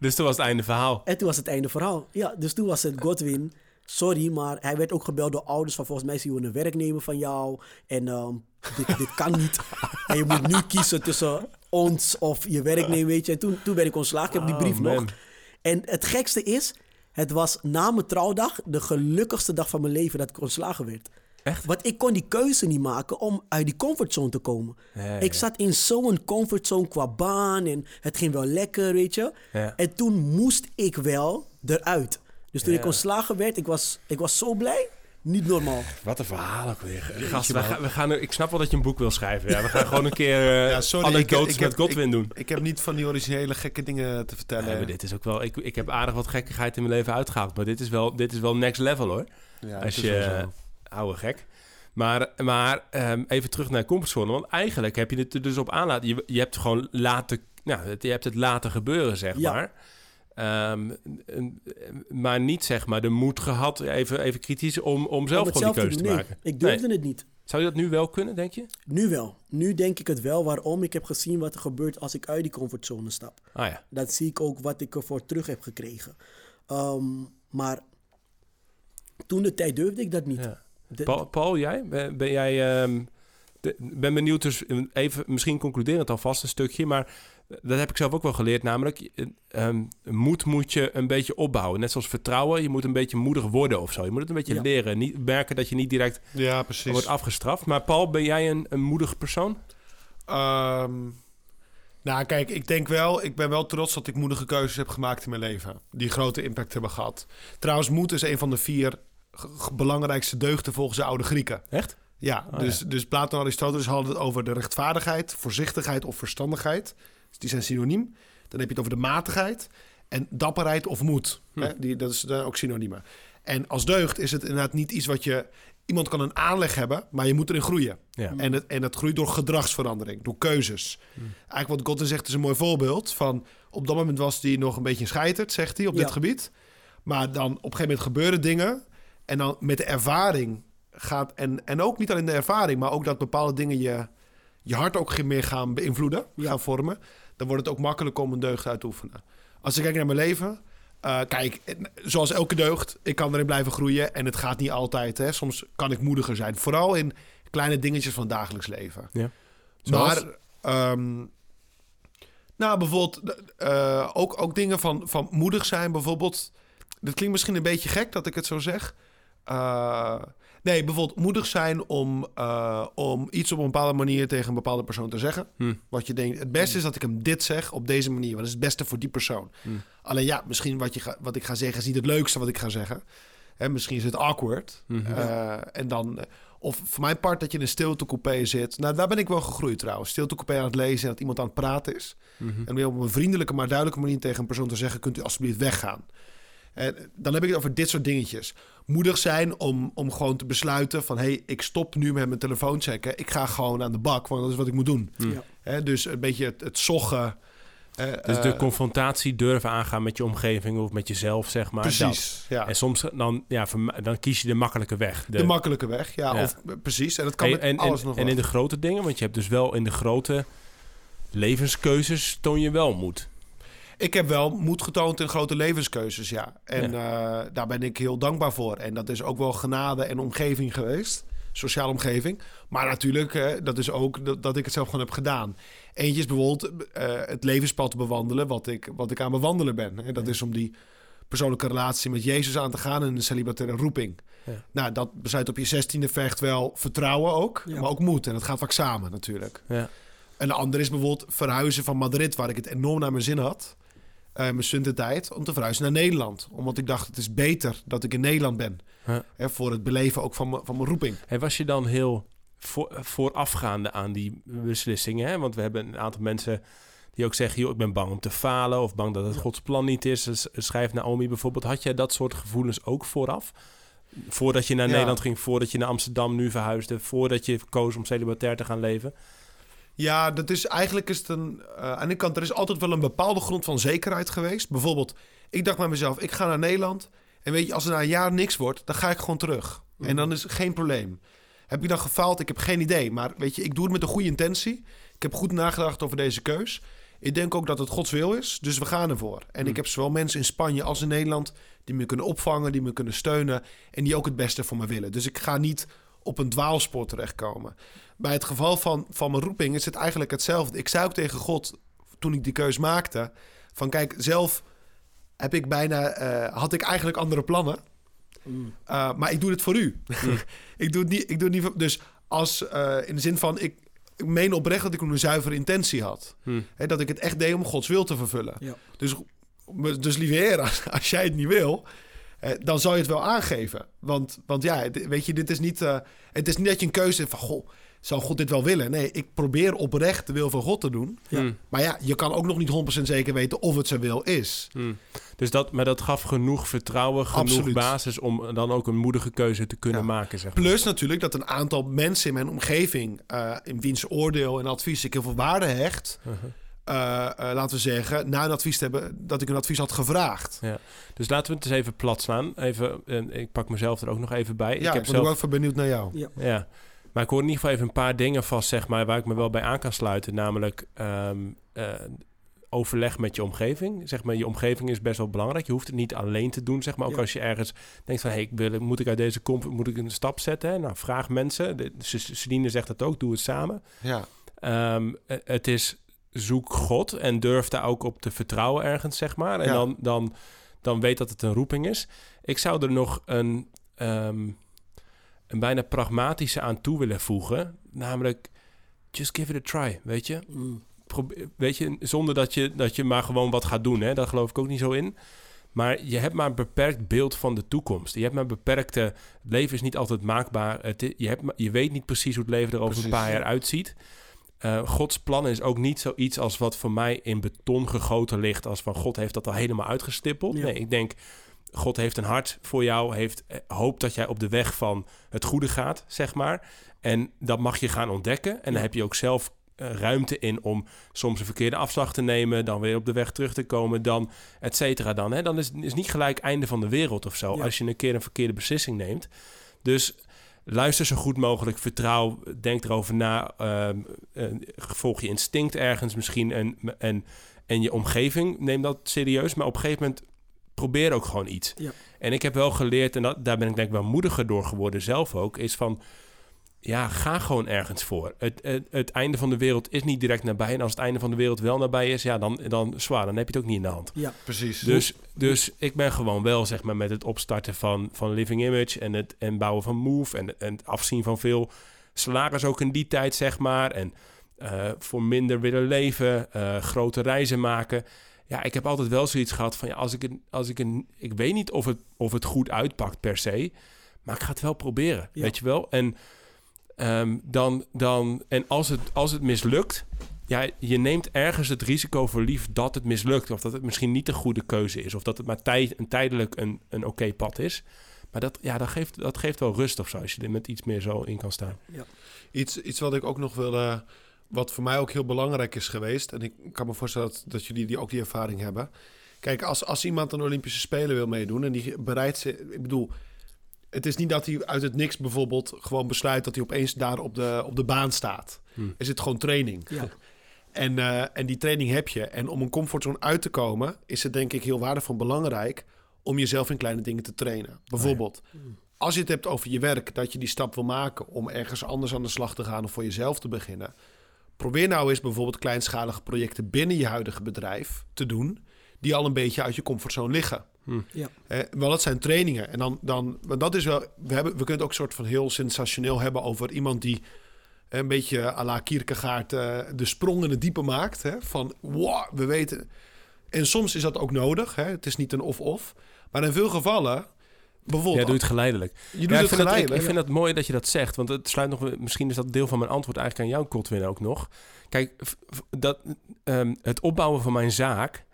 Speaker 2: Dus toen was het einde verhaal.
Speaker 1: En toen was het einde verhaal. Ja, dus toen was het Godwin. Sorry, maar hij werd ook gebeld door ouders van volgens mij zien we een werknemer van jou. En ehm, dit, dit kan niet. En je moet nu kiezen tussen ons of je werknemer, weet je. En toen, toen werd ik ontslagen. Ik heb die brief nog. En het gekste is, het was na mijn trouwdag de gelukkigste dag van mijn leven dat ik ontslagen werd.
Speaker 2: Echt?
Speaker 1: Want ik kon die keuze niet maken om uit die comfortzone te komen.
Speaker 2: Ja,
Speaker 1: Ik zat in zo'n comfortzone qua baan en het ging wel lekker, weet je.
Speaker 2: Ja.
Speaker 1: En toen moest ik wel eruit. Dus toen
Speaker 2: Ja.
Speaker 1: ik ontslagen werd, ik was, ik was zo blij. Niet normaal.
Speaker 2: Wat een verhaal ook weer. Gast, we gaan, we gaan er, ik snap wel dat je een boek wil schrijven. Ja, we gaan gewoon een keer eh
Speaker 3: Ja, sorry, ik-
Speaker 2: anekdotes
Speaker 3: ik
Speaker 2: met Godwin doen.
Speaker 3: Ik heb niet van die originele gekke dingen te vertellen.
Speaker 2: Nee, maar dit is ook wel... Ik, ik heb aardig wat gekkigheid in mijn leven uitgehaald. Maar dit is wel, dit is wel next level, hoor.
Speaker 3: Ja,
Speaker 2: Als
Speaker 3: het is wel
Speaker 2: je... Oude gek. Maar, maar ehm, even terug naar comfortzone. Want eigenlijk heb je het er dus op aanlaten. Je, je hebt gewoon laten... Nou, het- je hebt het laten gebeuren, zeg
Speaker 1: Ja.
Speaker 2: maar. Ehm, maar niet, zeg maar, de moed gehad, even, even kritisch, om, om zelf
Speaker 1: Om
Speaker 2: gewoon die keuze te.
Speaker 1: Nee,
Speaker 2: maken.
Speaker 1: ik durfde het niet.
Speaker 2: Zou je dat nu wel kunnen, denk je?
Speaker 1: Nu wel. Nu denk ik het wel. Waarom? Ik heb gezien wat er gebeurt als ik uit die comfortzone stap.
Speaker 2: Ah ja.
Speaker 1: Dat zie ik ook wat ik ervoor terug heb gekregen. Ehm, maar toen de tijd durfde ik dat niet.
Speaker 2: ja.
Speaker 1: De-
Speaker 2: Paul, Paul, jij? Ben, ben jij... ehm, de- ben benieuwd, dus even misschien concluderend alvast een stukje, maar dat heb ik zelf ook wel geleerd, namelijk eh, ehm, moed moet je een beetje opbouwen. Net zoals vertrouwen, je moet een beetje moedig worden of zo. Je moet het een beetje
Speaker 1: Ja.
Speaker 2: leren. Niet merken dat je niet direct
Speaker 3: Ja,
Speaker 2: wordt afgestraft. Maar Paul, ben jij een, een moedig persoon?
Speaker 3: Ehm, nou, kijk, ik denk wel, ik ben wel trots dat ik moedige keuzes heb gemaakt in mijn leven. Die grote impact hebben gehad. Trouwens, moed is een van de vier belangrijkste deugden volgens de oude Grieken.
Speaker 2: Echt?
Speaker 3: Ja,
Speaker 2: Oh,
Speaker 3: dus, dus Plato en Aristoteles hadden het over de rechtvaardigheid, voorzichtigheid of verstandigheid. Dus die zijn synoniem. Dan heb je het over de matigheid en dapperheid of moed.
Speaker 2: Hm.
Speaker 3: Hè? Die, dat is dan ook synoniemen. En als deugd is het inderdaad niet iets wat je... Iemand kan een aanleg hebben, maar je moet erin groeien.
Speaker 2: Ja.
Speaker 3: En, het, en dat groeit door gedragsverandering, door keuzes. Eigenlijk wat Godwin zegt is een mooi voorbeeld van... op dat moment was hij nog een beetje een scheiterd, zegt hij, op dit gebied. Maar dan op een gegeven moment gebeuren dingen... en dan met de ervaring gaat... en, en ook niet alleen de ervaring, maar ook dat bepaalde dingen je, je hart ook meer gaan beïnvloeden,
Speaker 1: Ja.
Speaker 3: gaan vormen... dan wordt het ook makkelijk om een deugd uit te oefenen. Als ik kijk naar mijn leven... eh, kijk, zoals elke deugd, ik kan erin blijven groeien... en het gaat niet altijd, hè. Soms kan ik moediger zijn. Vooral in kleine dingetjes van het dagelijks leven.
Speaker 2: Ja. Zoals?
Speaker 3: Maar, ehm, nou, bijvoorbeeld eh, ook, ook dingen van, van moedig zijn, bijvoorbeeld. Dat klinkt misschien een beetje gek dat ik het zo zeg. Eh, nee, bijvoorbeeld moedig zijn om, eh, om iets op een bepaalde manier tegen een bepaalde persoon te zeggen.
Speaker 2: Hm.
Speaker 3: Wat je denkt, het beste is dat ik hem dit zeg op deze manier. Dat is het beste voor die persoon.
Speaker 2: Hm.
Speaker 3: Alleen ja, misschien wat, je ga, wat ik ga zeggen is niet het leukste wat ik ga zeggen. Hè, misschien is het awkward.
Speaker 2: Mhm.
Speaker 3: Eh, en dan, of voor mijn part dat je in een stiltecoupé zit. Nou, daar ben ik wel gegroeid trouwens. Stiltecoupé aan het lezen en dat iemand aan het praten is. En weer op een vriendelijke maar duidelijke manier tegen een persoon te zeggen... kunt u alsjeblieft weggaan. En dan heb ik het over dit soort dingetjes. Moedig zijn om, om gewoon te besluiten van... hé, hey, ik stop nu met mijn telefoon checken. Ik ga gewoon aan de bak, want dat is wat ik moet doen.
Speaker 2: Hm.
Speaker 1: Ja.
Speaker 3: Hè, dus een beetje het, het zoggen. eh,
Speaker 2: Dus de
Speaker 3: eh,
Speaker 2: confrontatie durven aangaan met je omgeving of met jezelf, zeg maar. Dat.
Speaker 3: Precies, ja.
Speaker 2: En soms dan, ja, dan kies je de makkelijke weg.
Speaker 3: De, makkelijke weg, ja.
Speaker 2: Ja.
Speaker 3: Of, eh, precies, en dat kan
Speaker 2: en,
Speaker 3: met
Speaker 2: en,
Speaker 3: alles
Speaker 2: en,
Speaker 3: nog
Speaker 2: en in de grote dingen, want je hebt dus wel in de grote levenskeuzes toon je wel moed.
Speaker 3: Ik heb wel moed getoond in grote levenskeuzes, ja. En eh, daar ben ik heel dankbaar voor. En dat is ook wel genade en omgeving geweest. Sociale omgeving. Maar natuurlijk, dat is ook dat, dat ik het zelf gewoon heb gedaan. Eentje is bijvoorbeeld eh, het levenspad bewandelen... Wat ik, wat ik aan bewandelen ben. En dat is om die persoonlijke relatie met Jezus aan te gaan... en een celibataire roeping.
Speaker 2: Ja.
Speaker 3: Nou, dat besluit op je zestiende vergt wel vertrouwen ook.
Speaker 1: Ja.
Speaker 3: Maar ook moed. En dat gaat vaak samen natuurlijk.
Speaker 2: Ja.
Speaker 3: En de andere is bijvoorbeeld verhuizen van Madrid, waar ik het enorm naar mijn zin had. Eh mijn studententijd, om te verhuizen naar Nederland. Omdat ik dacht, het is beter dat ik in Nederland ben. Hè, voor het beleven ook van, mijn- van mijn roeping.
Speaker 2: En was je dan heel voor, voorafgaande aan die beslissingen? Hè? Want we hebben een aantal mensen die ook zeggen... Joh, ik ben bang om te falen of bang dat het Gods plan niet is. Dus schrijft Naomi bijvoorbeeld. Had jij dat soort gevoelens ook vooraf? Voordat je naar
Speaker 3: Ja.
Speaker 2: Nederland ging, voordat je naar Amsterdam nu verhuisde... voordat je koos om celibatair te gaan leven?
Speaker 3: Ja, dat is eigenlijk is het een. eh, aan de kant, er is altijd wel een bepaalde grond van zekerheid geweest. Bijvoorbeeld, ik dacht bij mezelf, ik ga naar Nederland. En weet je, als er na een jaar niks wordt, dan ga ik gewoon terug. En dan is het geen probleem. Heb ik dan gefaald? Ik heb geen idee. Maar weet je, ik doe het met een goede intentie. Ik heb goed nagedacht over deze keus. Ik denk ook dat het Gods wil is, dus we gaan ervoor. En ik heb zowel mensen in Spanje als in Nederland die me kunnen opvangen, die me kunnen steunen en die ook het beste voor me willen. Dus ik ga niet op een dwaalspoor terechtkomen. Bij het geval van, van mijn roeping is het eigenlijk hetzelfde. Ik zei ook tegen God toen ik die keus maakte: van kijk, zelf heb ik bijna, eh, had ik eigenlijk andere plannen.
Speaker 1: Mm.
Speaker 3: Uh, maar ik doe het voor u. ik doe het niet. Ik doe het niet voor, dus als uh, in de zin van ik, ik meen oprecht dat ik een zuivere intentie had. Hè, dat ik het echt deed om Gods wil te vervullen.
Speaker 1: Ja.
Speaker 3: Dus, dus lieve heer, als, als jij het niet wil, eh, dan zal je het wel aangeven. Want, want ja, weet je, dit is niet. Uh, het is niet dat je een keuze hebt van goh. Zou God dit wel willen? Nee, ik probeer oprecht de wil van God te doen.
Speaker 2: Ja. Hm.
Speaker 3: Maar ja, je kan ook nog niet 100% zeker weten of het zijn wil is.
Speaker 2: Hm. Dus dat, maar dat gaf genoeg vertrouwen, genoeg
Speaker 3: Absoluut.
Speaker 2: basis om dan ook een moedige keuze te kunnen
Speaker 3: Ja.
Speaker 2: maken. Zeg maar.
Speaker 3: Plus natuurlijk dat een aantal mensen in mijn omgeving, uh, in wiens oordeel en advies ik heel veel waarde hecht,
Speaker 2: Uh-huh.
Speaker 3: Uh, uh, laten we zeggen, na een advies te hebben, dat ik een advies had gevraagd.
Speaker 2: Ja. Dus laten we het eens even plat slaan. Even, en ik pak mezelf er ook nog even bij.
Speaker 3: Ja,
Speaker 2: ik heb
Speaker 3: ben
Speaker 2: zelf,
Speaker 3: ook even benieuwd naar jou.
Speaker 1: Ja.
Speaker 2: ja, Maar ik hoor in ieder geval even een paar dingen vast, zeg maar, waar ik me wel bij aan kan sluiten. Namelijk ehm, eh, overleg met je omgeving. Zeg maar, je omgeving is best wel belangrijk. Je hoeft het niet alleen te doen, zeg maar. Ook
Speaker 1: Ja.
Speaker 2: als je ergens denkt van, hey, ik wil, moet ik uit deze comfort, moet ik een stap zetten? hè? Nou, vraag mensen. De, Celine zegt dat ook, doe het samen.
Speaker 3: Ja.
Speaker 2: Ehm, eh, het is zoek God en durf daar ook op te vertrouwen ergens, zeg maar. En
Speaker 3: Ja.
Speaker 2: dan, dan, dan weet dat het een roeping is. Ik zou er nog een, ehm, een bijna pragmatische aan toe willen voegen. Namelijk, just give it a try, weet je.
Speaker 1: Mm.
Speaker 2: Probeer, weet je, zonder dat je, dat je maar gewoon wat gaat doen. Hè? Daar geloof ik ook niet zo in. Maar je hebt maar een beperkt beeld van de toekomst. Je hebt maar een beperkte... Het leven is niet altijd maakbaar. Het, je, hebt, je weet niet precies hoe het leven er over
Speaker 3: Precies,
Speaker 2: een paar
Speaker 3: ja.
Speaker 2: jaar uitziet. Eh, Gods plan is ook niet zoiets als wat voor mij in beton gegoten ligt. Als van God heeft dat al helemaal uitgestippeld.
Speaker 1: Ja.
Speaker 2: Nee, ik denk... God heeft een hart voor jou, heeft eh, hoopt dat jij op de weg van het goede gaat, zeg maar. En dat mag je gaan ontdekken. En dan heb je ook zelf eh, ruimte in om soms een verkeerde afslag te nemen, dan weer op de weg terug te komen, dan et cetera. Dan, hè? dan is is niet gelijk einde van de wereld of zo
Speaker 1: Ja.
Speaker 2: als je een keer een verkeerde beslissing neemt. Dus luister zo goed mogelijk, vertrouw, denk erover na, ehm, eh, volg je instinct ergens misschien en, en, en je omgeving, neem dat serieus. Maar op een gegeven moment probeer ook gewoon iets.
Speaker 1: Ja.
Speaker 2: En ik heb wel geleerd, en dat, daar ben ik denk ik wel moediger door geworden zelf ook, is van ja, ga gewoon ergens voor. Het, het, het einde van de wereld is niet direct nabij. En als het einde van de wereld wel nabij is, ja, dan, dan zwaar. Dan heb je het ook niet in de hand.
Speaker 1: Ja,
Speaker 3: Precies.
Speaker 2: Dus, dus ik ben gewoon wel, zeg maar, met het opstarten van, van Living Image en het en bouwen van Move en, en het afzien van veel salaris ook in die tijd, zeg maar. En eh, voor minder willen leven, eh, grote reizen maken. Ja, ik heb altijd wel zoiets gehad van, ja, als ik, een, als ik een, ik weet niet of het, of het goed uitpakt per se, maar ik ga het wel proberen,
Speaker 1: Ja.
Speaker 2: weet je wel. En ehm, dan, dan, en als het, als het mislukt, ja, je neemt ergens het risico voor lief dat het mislukt. Of dat het misschien niet de goede keuze is. Of dat het maar een tijdelijk een, een oké pad is. Maar dat, ja, dat, geeft, dat geeft wel rust of zo. Als je er met iets meer zo in kan staan.
Speaker 3: Iets, iets wat ik ook nog wil, wat voor mij ook heel belangrijk is geweest. En ik kan me voorstellen dat, dat jullie die ook die ervaring hebben. Kijk, als, als iemand aan Olympische Spelen wil meedoen en die bereidt ze. Ik bedoel, het is niet dat hij uit het niks bijvoorbeeld gewoon besluit dat hij opeens daar op de, op de baan staat.
Speaker 2: Hm.
Speaker 3: Er zit gewoon training.
Speaker 1: ja,
Speaker 3: En, eh, en die training heb je. En om een comfortzone uit te komen, is het denk ik heel waardevol en belangrijk om jezelf in kleine dingen te trainen. Bijvoorbeeld, als je het hebt over je werk, dat je die stap wil maken om ergens anders aan de slag te gaan of voor jezelf te beginnen. Probeer nou eens bijvoorbeeld kleinschalige projecten binnen je huidige bedrijf te doen, die al een beetje uit je comfortzone liggen.
Speaker 1: Ja,
Speaker 3: Eh, wel, dat zijn trainingen. En dan, dan want dat is wel. We, hebben, we kunnen het ook soort van heel sensationeel hebben over iemand die eh, een beetje à la Kierkegaard eh, de sprong in het diepe maakt. Hè? Van wow, we weten. En soms is dat ook nodig. Hè? Het is niet een of-of. Maar in veel gevallen, bijvoorbeeld.
Speaker 2: Ja, doe het geleidelijk.
Speaker 3: je doet
Speaker 2: Ja, ik
Speaker 3: het
Speaker 2: vind, het, ik,
Speaker 3: geleidelijk.
Speaker 2: ik vind het mooi dat je dat zegt. Want het sluit nog... Misschien is dat deel van mijn antwoord eigenlijk aan jou, Kotwin, ook nog. Kijk, dat, ehm, het opbouwen van mijn zaak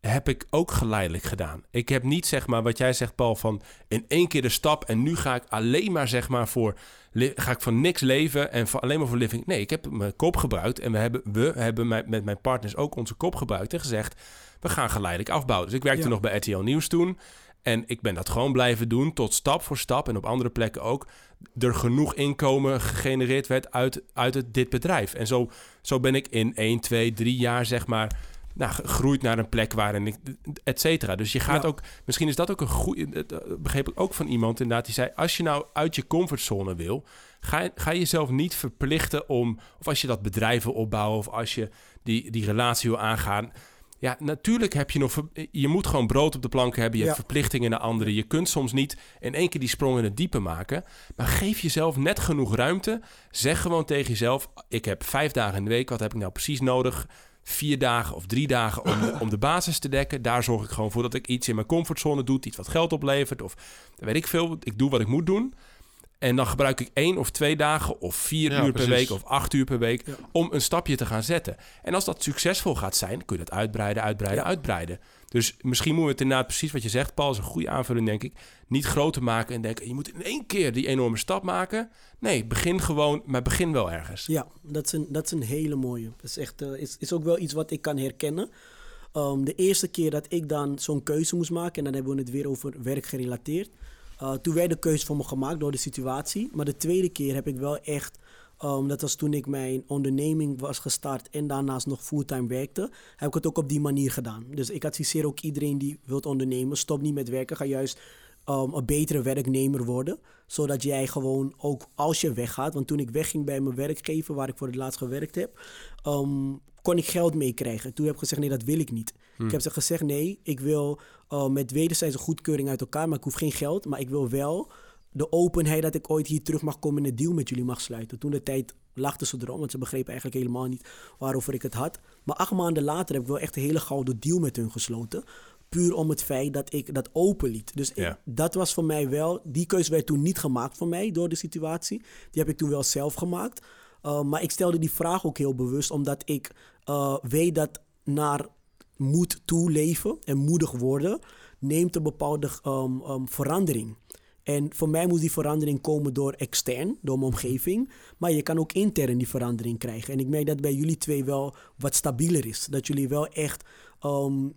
Speaker 2: heb ik ook geleidelijk gedaan. Ik heb niet, zeg maar, wat jij zegt, Paul, van in één keer de stap... en nu ga ik alleen maar, zeg maar, voor... ga ik van niks leven en voor, alleen maar voor living... Nee, ik heb mijn kop gebruikt en we hebben, we hebben met, met mijn partners ook onze kop gebruikt... en gezegd, we gaan geleidelijk afbouwen. Dus ik werkte
Speaker 1: Ja.
Speaker 2: nog bij RTL Nieuws toen... En ik ben dat gewoon blijven doen tot stap voor stap en op andere plekken ook. Er genoeg inkomen gegenereerd werd uit, uit het, dit bedrijf. En zo, zo ben ik in 1, 2, 3 jaar zeg maar nou, gegroeid naar een plek waarin ik, et cetera. Dus je gaat
Speaker 1: Ja.
Speaker 2: ook, misschien is dat ook een goede, dat begreep ik ook van iemand inderdaad, die zei, als je nou uit je comfortzone wil, ga, ga jezelf niet verplichten om, of als je dat bedrijf wil opbouwen, of als je die, die relatie wil aangaan, ja, natuurlijk heb je nog... ver- Je moet gewoon brood op de plank hebben. Je hebt verplichtingen naar anderen. Je kunt soms niet in één keer die sprong in het diepe maken. Maar geef jezelf net genoeg ruimte. Zeg gewoon tegen jezelf... Ik heb vijf dagen in de week. Wat heb ik nou precies nodig? Vier dagen of drie dagen om de, om de basis te dekken. Daar zorg ik gewoon voor dat ik iets in mijn comfortzone doe. Iets wat geld oplevert. Of weet ik veel. Ik doe wat ik moet doen. En dan gebruik ik één of twee dagen of vier
Speaker 3: Ja,
Speaker 2: uur per week of acht uur per week
Speaker 1: Ja.
Speaker 2: om een stapje te gaan zetten. En als dat succesvol gaat zijn, kun je dat uitbreiden, uitbreiden,
Speaker 1: Ja.
Speaker 2: uitbreiden. Dus misschien moeten we het inderdaad precies wat je zegt, Paul, is een goede aanvulling, denk ik. Niet groter maken en denken, je moet in één keer die enorme stap maken. Nee, begin gewoon, maar begin wel ergens.
Speaker 1: ja dat, is een, dat is een hele mooie. Dat is, echt, eh, is, is ook wel iets wat ik kan herkennen. Ehm, de eerste keer dat ik dan zo'n keuze moest maken, en dan hebben we het weer over werkgerelateerd. Uh, toen werd de keuze voor me gemaakt door de situatie. Maar de tweede keer heb ik wel echt Um, dat was toen ik mijn onderneming was gestart en daarnaast nog fulltime werkte. Heb ik het ook op die manier gedaan. Dus ik adviseer ook iedereen die wilt ondernemen. Stop niet met werken. Ga juist um, een betere werknemer worden. Zodat jij gewoon ook als je weggaat. Want toen ik wegging bij mijn werkgever waar ik voor het laatst gewerkt heb. Um, kon ik geld meekrijgen. Toen heb ik gezegd nee dat wil ik niet. Hm. Ik heb ze gezegd nee ik wil uh, met wederzijdse goedkeuring uit elkaar. Maar ik hoef geen geld. Maar ik wil wel de openheid dat ik ooit hier terug mag komen en een deal met jullie mag sluiten. Toen de tijd lachten ze erom, want ze begrepen eigenlijk helemaal niet waarover ik het had. Maar acht maanden later heb ik wel echt een hele gouden deal met hun gesloten. Puur om het feit dat ik dat open liet. Dus dat was voor mij wel, die keuze werd toen niet gemaakt voor mij door de situatie. Die heb ik toen wel zelf gemaakt. Uh, maar ik stelde die vraag ook heel bewust, omdat ik uh, weet dat naar moed toe leven en moedig worden neemt een bepaalde um, um, verandering. En voor mij moet die verandering komen door extern, door mijn omgeving. Maar je kan ook intern die verandering krijgen. En ik merk dat bij jullie twee wel wat stabieler is. Dat jullie wel echt um,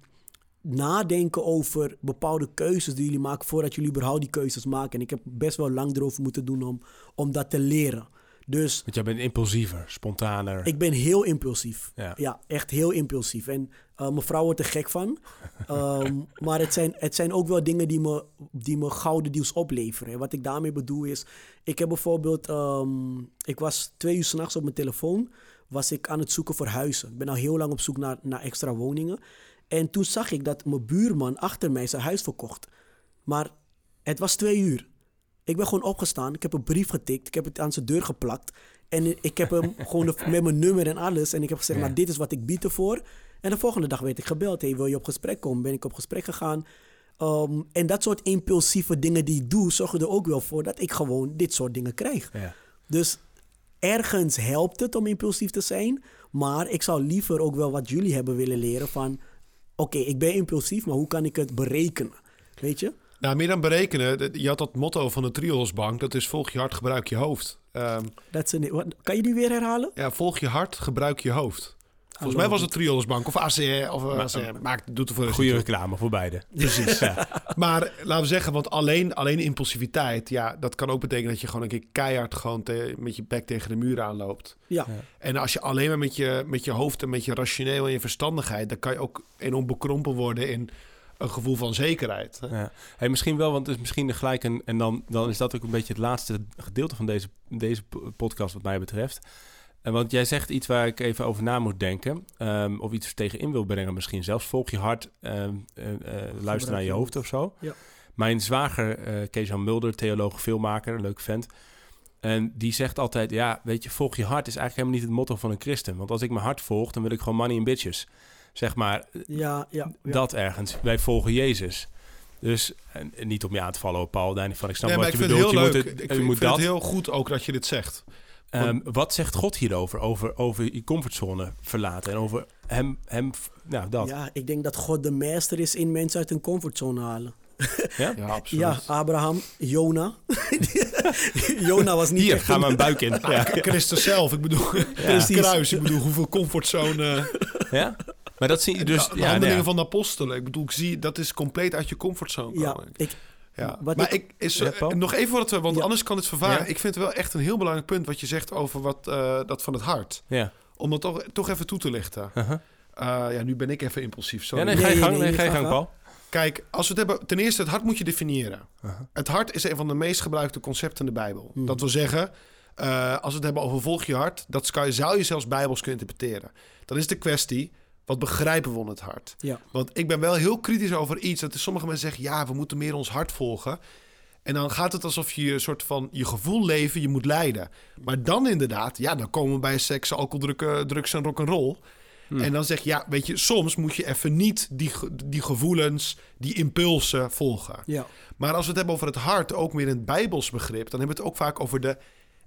Speaker 1: nadenken over bepaalde keuzes die jullie maken voordat jullie überhaupt die keuzes maken. En ik heb best wel lang erover moeten doen om, om dat te leren. Dus,
Speaker 2: Want jij bent impulsiever, spontaner.
Speaker 1: Ik ben heel impulsief. Ja, ja echt heel impulsief. En uh, mijn vrouw wordt er gek van. um, maar het zijn, het zijn ook wel dingen die me, die me gouden deals opleveren. En wat ik daarmee bedoel is... Ik heb bijvoorbeeld... Um, ik was twee uur s'nachts op mijn telefoon... was ik aan het zoeken voor huizen. Ik ben al heel lang op zoek naar, naar extra woningen. En toen zag ik dat mijn buurman achter mij zijn huis verkocht. Maar het was twee uur. Ik ben gewoon opgestaan. Ik heb een brief getikt. Ik heb het aan zijn deur geplakt. En ik heb hem gewoon met mijn nummer en alles. En ik heb gezegd, ja. nou, dit is wat ik bied ervoor. En de volgende dag werd ik gebeld. Hey, wil je op gesprek komen? Ben ik op gesprek gegaan. Um, en dat soort impulsieve dingen die ik doe... zorgen er ook wel voor dat ik gewoon dit soort dingen krijg. Ja. Dus ergens helpt het om impulsief te zijn. Maar ik zou liever ook wel wat jullie hebben willen leren van... Oké, okay, ik ben impulsief, maar hoe kan ik het berekenen? Weet je?
Speaker 3: Nou, meer dan berekenen. Je had dat motto van de Triolosbank. Dat is volg je hart, gebruik je hoofd.
Speaker 1: Um, kan je die weer herhalen?
Speaker 3: Ja, volg je hart, gebruik je hoofd. Volgens mij was het Triolosbank of ACR. Of maar, ACR. Maakt, doet er voor
Speaker 2: Goede reclame voor beide.
Speaker 3: Precies. ja. Maar laten we zeggen, want alleen, alleen impulsiviteit... Ja, dat kan ook betekenen dat je gewoon een keer keihard... gewoon te, met je bek tegen de muur aanloopt.
Speaker 1: Ja. ja.
Speaker 3: En als je alleen maar met je, met je hoofd en met je rationeel en je verstandigheid... dan kan je ook enorm bekrompen worden in een gevoel van zekerheid.
Speaker 2: Ja. Hey, misschien wel, want het is misschien gelijk een... en dan, dan is dat ook een beetje het laatste gedeelte van deze, deze podcast wat mij betreft... En want jij zegt iets waar ik even over na moet denken. Um, of iets tegenin wil brengen misschien zelfs. Volg je hart, um, uh, uh, luister naar je hoofd of zo.
Speaker 1: Ja.
Speaker 2: Mijn zwager, uh, Kees-Jan Mulder, theoloog, filmmaker, leuk vent. En die zegt altijd, ja, weet je, volg je hart is eigenlijk helemaal niet het motto van een christen. Want als ik mijn hart volg, dan wil ik gewoon money in bitches. Zeg maar,
Speaker 1: ja, ja, ja.
Speaker 2: dat ergens. Wij volgen Jezus. Dus en, en niet om je aan te vallen op Paul, van ik snap
Speaker 3: nee,
Speaker 2: wat je
Speaker 3: bedoelt.
Speaker 2: je
Speaker 3: heel
Speaker 2: moet
Speaker 3: leuk.
Speaker 2: het,
Speaker 3: ik
Speaker 2: je
Speaker 3: vind,
Speaker 2: moet
Speaker 3: ik vind
Speaker 2: dat.
Speaker 3: het heel goed ook dat je dit zegt.
Speaker 2: Um, wat zegt God hierover? Over, over je comfortzone verlaten en over hem, hem, nou dat.
Speaker 1: Ja, ik denk dat God de meester is in mensen uit hun comfortzone halen.
Speaker 2: Ja,
Speaker 3: ja absoluut.
Speaker 1: Ja, Abraham, Jona. Jona was niet
Speaker 2: Hier,
Speaker 1: echt
Speaker 2: ga maar een buik in.
Speaker 3: Ja,
Speaker 2: Ja.
Speaker 3: Christus zelf, ik bedoel, het kruis, ik bedoel, hoeveel comfortzone...
Speaker 2: ja? Maar dat zie je dus...
Speaker 3: de
Speaker 2: ja,
Speaker 3: handelingen
Speaker 2: ja.
Speaker 3: van de apostelen, ik bedoel, ik zie, dat is compleet uit je comfortzone
Speaker 1: Ja,
Speaker 3: komen.
Speaker 1: ik,
Speaker 3: Ja,
Speaker 1: Wat
Speaker 3: maar
Speaker 1: ik-
Speaker 3: ik, is,
Speaker 2: Ja,
Speaker 3: eh, nog even wat we, want
Speaker 1: Ja.
Speaker 3: anders kan het vervaren.
Speaker 2: Ja.
Speaker 3: Ik vind het wel echt een heel belangrijk punt wat je zegt over wat, eh, dat van het hart.
Speaker 2: Ja.
Speaker 3: Om dat toch, toch even toe te lichten.
Speaker 2: Uh-huh.
Speaker 3: Eh, ja, nu ben ik even impulsief. Sorry.
Speaker 2: ja, nee,
Speaker 1: Nee,
Speaker 2: ga je
Speaker 1: nee,
Speaker 2: gang,
Speaker 1: nee,
Speaker 2: nee, ga je
Speaker 1: ga-
Speaker 2: gang,
Speaker 1: ga.
Speaker 2: Paul.
Speaker 3: Kijk, als we het hebben, ten eerste, het hart moet je definiëren.
Speaker 2: Uh-huh.
Speaker 3: Het hart is een van de meest gebruikte concepten in de Bijbel.
Speaker 1: Mhm.
Speaker 3: Dat wil zeggen, eh, als we het hebben over volg je hart, dat zou je zelfs Bijbels kunnen interpreteren. Dan is de kwestie, wat begrijpen we onder het hart?
Speaker 1: ja.
Speaker 3: Want ik ben wel heel kritisch over iets. Dat sommige mensen zeggen, ja, we moeten meer ons hart volgen. En dan gaat het alsof je een soort van je gevoel leven, je moet leiden. Maar dan inderdaad, ja, dan komen we bij seks, alcohol, drugs en rock'n'roll.
Speaker 2: Hmm.
Speaker 3: En dan zeg je, ja, weet je, soms moet je even niet die, die gevoelens, die impulsen volgen.
Speaker 1: ja.
Speaker 3: Maar als we het hebben over het hart, ook meer in het Bijbels begrip, dan hebben we het ook vaak over de,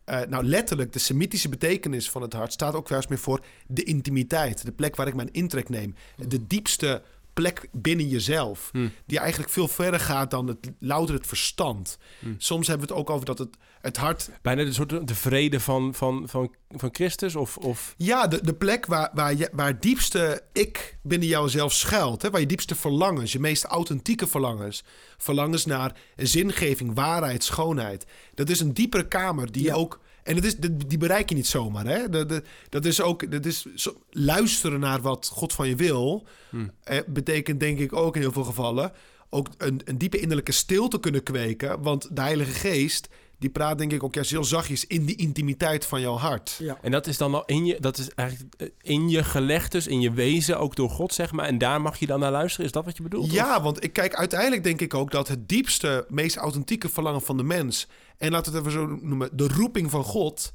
Speaker 3: eh, nou letterlijk, de semitische betekenis van het hart staat ook eens meer voor de intimiteit, de plek waar ik mijn intrek neem, de diepste plek binnen jezelf.
Speaker 2: Hm.
Speaker 3: Die eigenlijk veel verder gaat dan het, louter het verstand.
Speaker 2: Hm.
Speaker 3: Soms hebben we het ook over dat het, het hart...
Speaker 2: Bijna de soort de vrede van, van, van, van Christus of... of...
Speaker 3: Ja, de, de plek waar, waar, je, waar diepste ik binnen jouzelf schuilt. Hè? Waar je diepste verlangens, je meest authentieke verlangens. Verlangens naar zingeving, waarheid, schoonheid. Dat is een diepere kamer die
Speaker 1: Ja.
Speaker 3: je ook... En dat is, die bereik je niet zomaar. Hè? Dat, dat, dat is ook dat is zo- luisteren naar wat God van je wil.
Speaker 2: Hm.
Speaker 3: Eh, betekent denk ik ook in heel veel gevallen... ook een, een diepe innerlijke stilte kunnen kweken. Want de Heilige Geest... die praat denk ik ook juist heel zachtjes... in die intimiteit van jouw hart.
Speaker 1: Ja.
Speaker 2: En dat is dan al in je, dat is eigenlijk eh, in je gelegd, dus in je wezen, ook door God, zeg maar. En daar mag je dan naar luisteren. Is dat wat je bedoelt?
Speaker 3: Ja, want ik kijk uiteindelijk denk ik ook dat het diepste, meest authentieke verlangen van de mens, en laten we het even zo noemen, de roeping van God,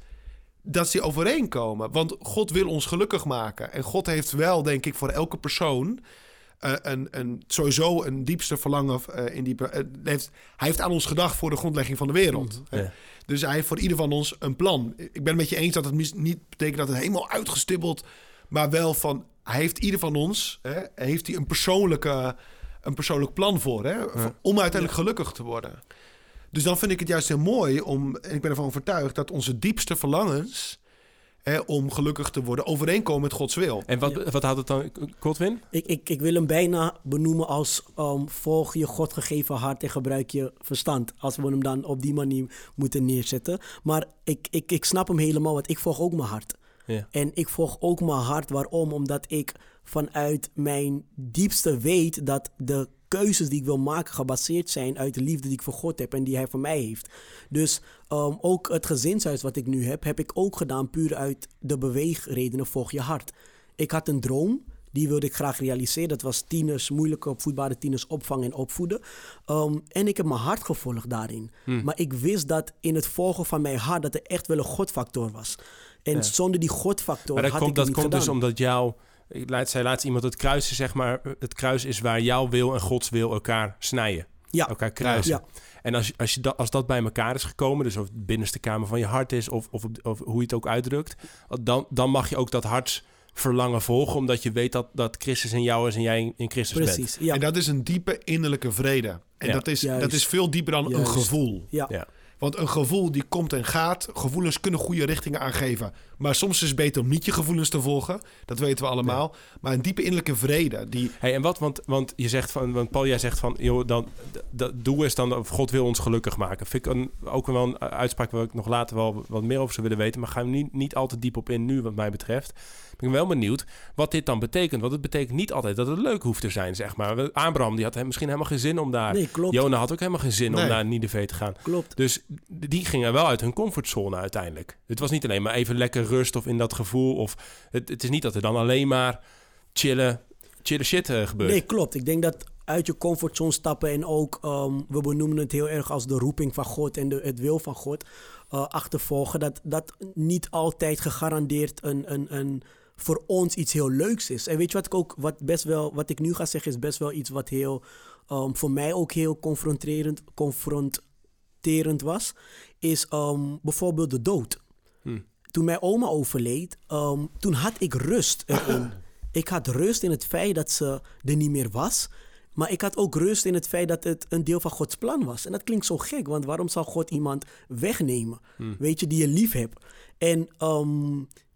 Speaker 3: dat ze overeenkomen. Want God wil ons gelukkig maken. En God heeft wel, denk ik, voor elke persoon eh, een, een, sowieso een diepste verlangen eh, in die. eh, heeft, hij heeft aan ons gedacht voor de grondlegging van de wereld.
Speaker 2: Mhm. Ja.
Speaker 3: Dus hij heeft voor ieder van ons een plan. Ik ben het met je eens dat het mis- niet betekent dat het helemaal uitgestippeld, maar wel van hij heeft ieder van ons hè, heeft hij een persoonlijke een persoonlijk plan voor, hè, om uiteindelijk gelukkig te worden. Dus dan vind ik het juist heel mooi om, en ik ben ervan overtuigd dat onze diepste verlangens hè, om gelukkig te worden overeenkomen met Gods wil.
Speaker 2: En wat, wat houdt het dan, Godwin?
Speaker 1: Ik, ik, ik wil hem bijna benoemen als um, volg je God gegeven hart en gebruik je verstand. Als we hem dan op die manier moeten neerzetten. Maar ik, ik, ik snap hem helemaal, want ik volg ook mijn hart.
Speaker 2: Ja.
Speaker 1: En ik volg ook mijn hart. Waarom? Omdat ik vanuit mijn diepste weet dat de keuzes die ik wil maken gebaseerd zijn uit de liefde die ik voor God heb en die Hij voor mij heeft. Dus um, ook het gezinshuis wat ik nu heb, heb ik ook gedaan puur uit de beweegredenen volg je hart. Ik had een droom. Die wilde ik graag realiseren. Dat was tieners, moeilijke opvoedbare tieners opvangen en opvoeden. Um, en ik heb mijn hart gevolgd daarin.
Speaker 2: Hmm.
Speaker 1: Maar ik wist dat in het volgen van mijn hart dat er echt wel een godfactor was. En
Speaker 2: Ja.
Speaker 1: zonder die godfactor
Speaker 2: Maar dat
Speaker 1: had
Speaker 2: komt,
Speaker 1: ik
Speaker 2: dat
Speaker 1: niet
Speaker 2: komt dus omdat jou... Ik laat, zij laatst iemand het kruisen, zeg maar. Het kruis is waar jouw wil en Gods wil elkaar snijden.
Speaker 1: Ja.
Speaker 2: Elkaar kruisen.
Speaker 1: Ja.
Speaker 2: En als, als, je dat, als dat bij elkaar is gekomen, dus of het binnenste kamer van je hart is, of, of, of hoe je het ook uitdrukt, dan, dan mag je ook dat hartsverlangen volgen, omdat je weet dat, dat Christus in jou is en jij in, Christus bent.
Speaker 1: Precies, ja.
Speaker 3: En dat is een diepe innerlijke vrede. En
Speaker 2: Ja.
Speaker 3: dat, is,
Speaker 1: Juist.
Speaker 3: dat is veel dieper dan een gevoel.
Speaker 1: ja.
Speaker 3: Want een gevoel die komt en gaat. Gevoelens kunnen goede richtingen aangeven. Maar soms is het beter om niet je gevoelens te volgen. Dat weten we allemaal. Maar een diepe innerlijke vrede. Die,
Speaker 2: Hey, en wat, want, want je zegt van, want Paul, jij zegt van, joh, dan, dat doe is dan, of God wil ons gelukkig maken. Vind ik een, ook wel een uitspraak waar ik nog later wel wat meer over zou willen weten, maar ga er niet, niet al te diep op in nu, wat mij betreft. Ik ben wel benieuwd wat dit dan betekent. Want het betekent niet altijd dat het leuk hoeft te zijn, zeg maar. Abraham, die had misschien helemaal geen zin om daar...
Speaker 1: Nee, klopt.
Speaker 2: Jona had ook helemaal geen zin om naar Nineveh te gaan.
Speaker 1: Klopt.
Speaker 2: Dus die gingen wel uit hun comfortzone uiteindelijk. Het was niet alleen maar even lekker rust of in dat gevoel. Of het, het is niet dat er dan alleen maar chillen, chillen shit eh, gebeurt.
Speaker 1: Nee, klopt. Ik denk dat uit je comfortzone stappen en ook, ehm, we benoemen het heel erg als de roeping van God en de, het wil van God eh, achtervolgen, dat dat niet altijd gegarandeerd een, een, een, voor ons iets heel leuks is. En weet je wat ik ook, wat best wel, wat ik nu ga zeggen, is best wel iets wat heel, ehm, voor mij ook heel confronterend, confronterend was, is ehm, bijvoorbeeld de dood.
Speaker 2: Hm.
Speaker 1: Toen mijn oma overleed, ehm, toen had ik rust erin. Ik had rust in het feit dat ze er niet meer was. Maar ik had ook rust in het feit dat het een deel van Gods plan was. En dat klinkt zo gek, want waarom zou God iemand wegnemen? Weet je, die je lief hebt. En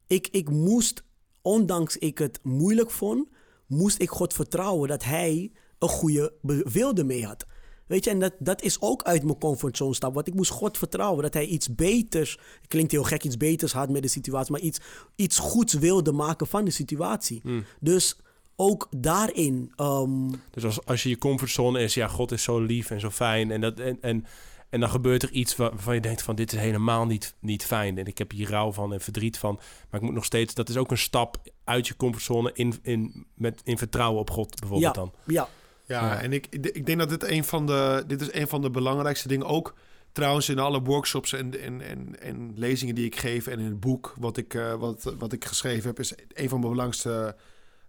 Speaker 1: ik, ik moest, ondanks ik het moeilijk vond, moest ik God vertrouwen dat Hij een goede be- wil ermee had. Weet je, en dat, dat is ook uit mijn comfortzone stap. Want ik moest God vertrouwen dat hij iets beters, klinkt heel gek, iets beters had met de situatie, maar iets, iets goeds wilde maken van de situatie. Dus ook daarin, ehm,
Speaker 2: Dus als, als je je comfortzone is, ja, God is zo lief en zo fijn. En, dat, en, en, en dan gebeurt er iets waar- waarvan je denkt van dit is helemaal niet, niet fijn. En ik heb hier rouw van en verdriet van. Maar ik moet nog steeds, dat is ook een stap uit je comfortzone in, in, met, in vertrouwen op God bijvoorbeeld
Speaker 1: ja,
Speaker 2: dan.
Speaker 1: ja,
Speaker 3: Ja,
Speaker 2: Ja.
Speaker 3: en ik, ik denk dat dit een van de, dit is een van de belangrijkste dingen. Ook trouwens in alle workshops en, en, en, en lezingen die ik geef en in het boek wat ik, eh, wat, wat ik geschreven heb, is een van mijn belangrijkste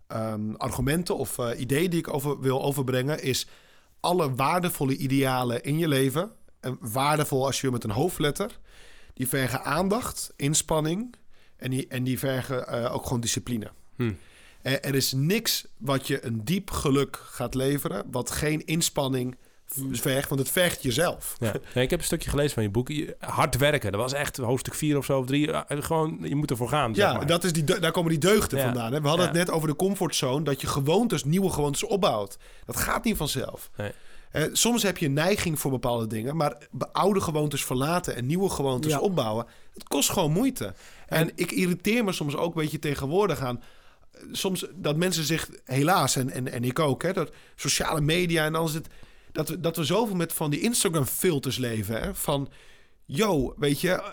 Speaker 3: ehm, argumenten of eh, ideeën die ik over, wil overbrengen, is alle waardevolle idealen in je leven. En waardevol als je wil met een hoofdletter. Die vergen aandacht, inspanning en die, en die vergen eh, ook gewoon discipline.
Speaker 2: Hm.
Speaker 3: Eh, er is niks wat je een diep geluk gaat leveren, wat geen inspanning v- vergt, want het vergt jezelf.
Speaker 2: Ja. Nee, ik heb een stukje gelezen van je boek. Hard werken, dat was echt hoofdstuk 4 of zo, of 3. Gewoon, je moet ervoor gaan. zeg
Speaker 3: Ja,
Speaker 2: maar.
Speaker 3: dat is die, daar komen die deugden
Speaker 2: Ja.
Speaker 3: vandaan. Hè? We hadden
Speaker 2: Ja.
Speaker 3: het net over de comfortzone, dat je gewoontes, nieuwe gewoontes opbouwt. Dat gaat niet vanzelf.
Speaker 2: Nee.
Speaker 3: Eh, soms heb je een neiging voor bepaalde dingen, maar oude gewoontes verlaten en nieuwe gewoontes
Speaker 1: Ja.
Speaker 3: opbouwen, het kost gewoon moeite. En ik irriteer me soms ook een beetje tegenwoordig aan. eh, Soms dat mensen zich, helaas, en, en, en ik ook, hè, dat sociale media en alles, het, dat, we, dat we zoveel met van die Instagram-filters leven. Hè, van, yo, weet je, eh,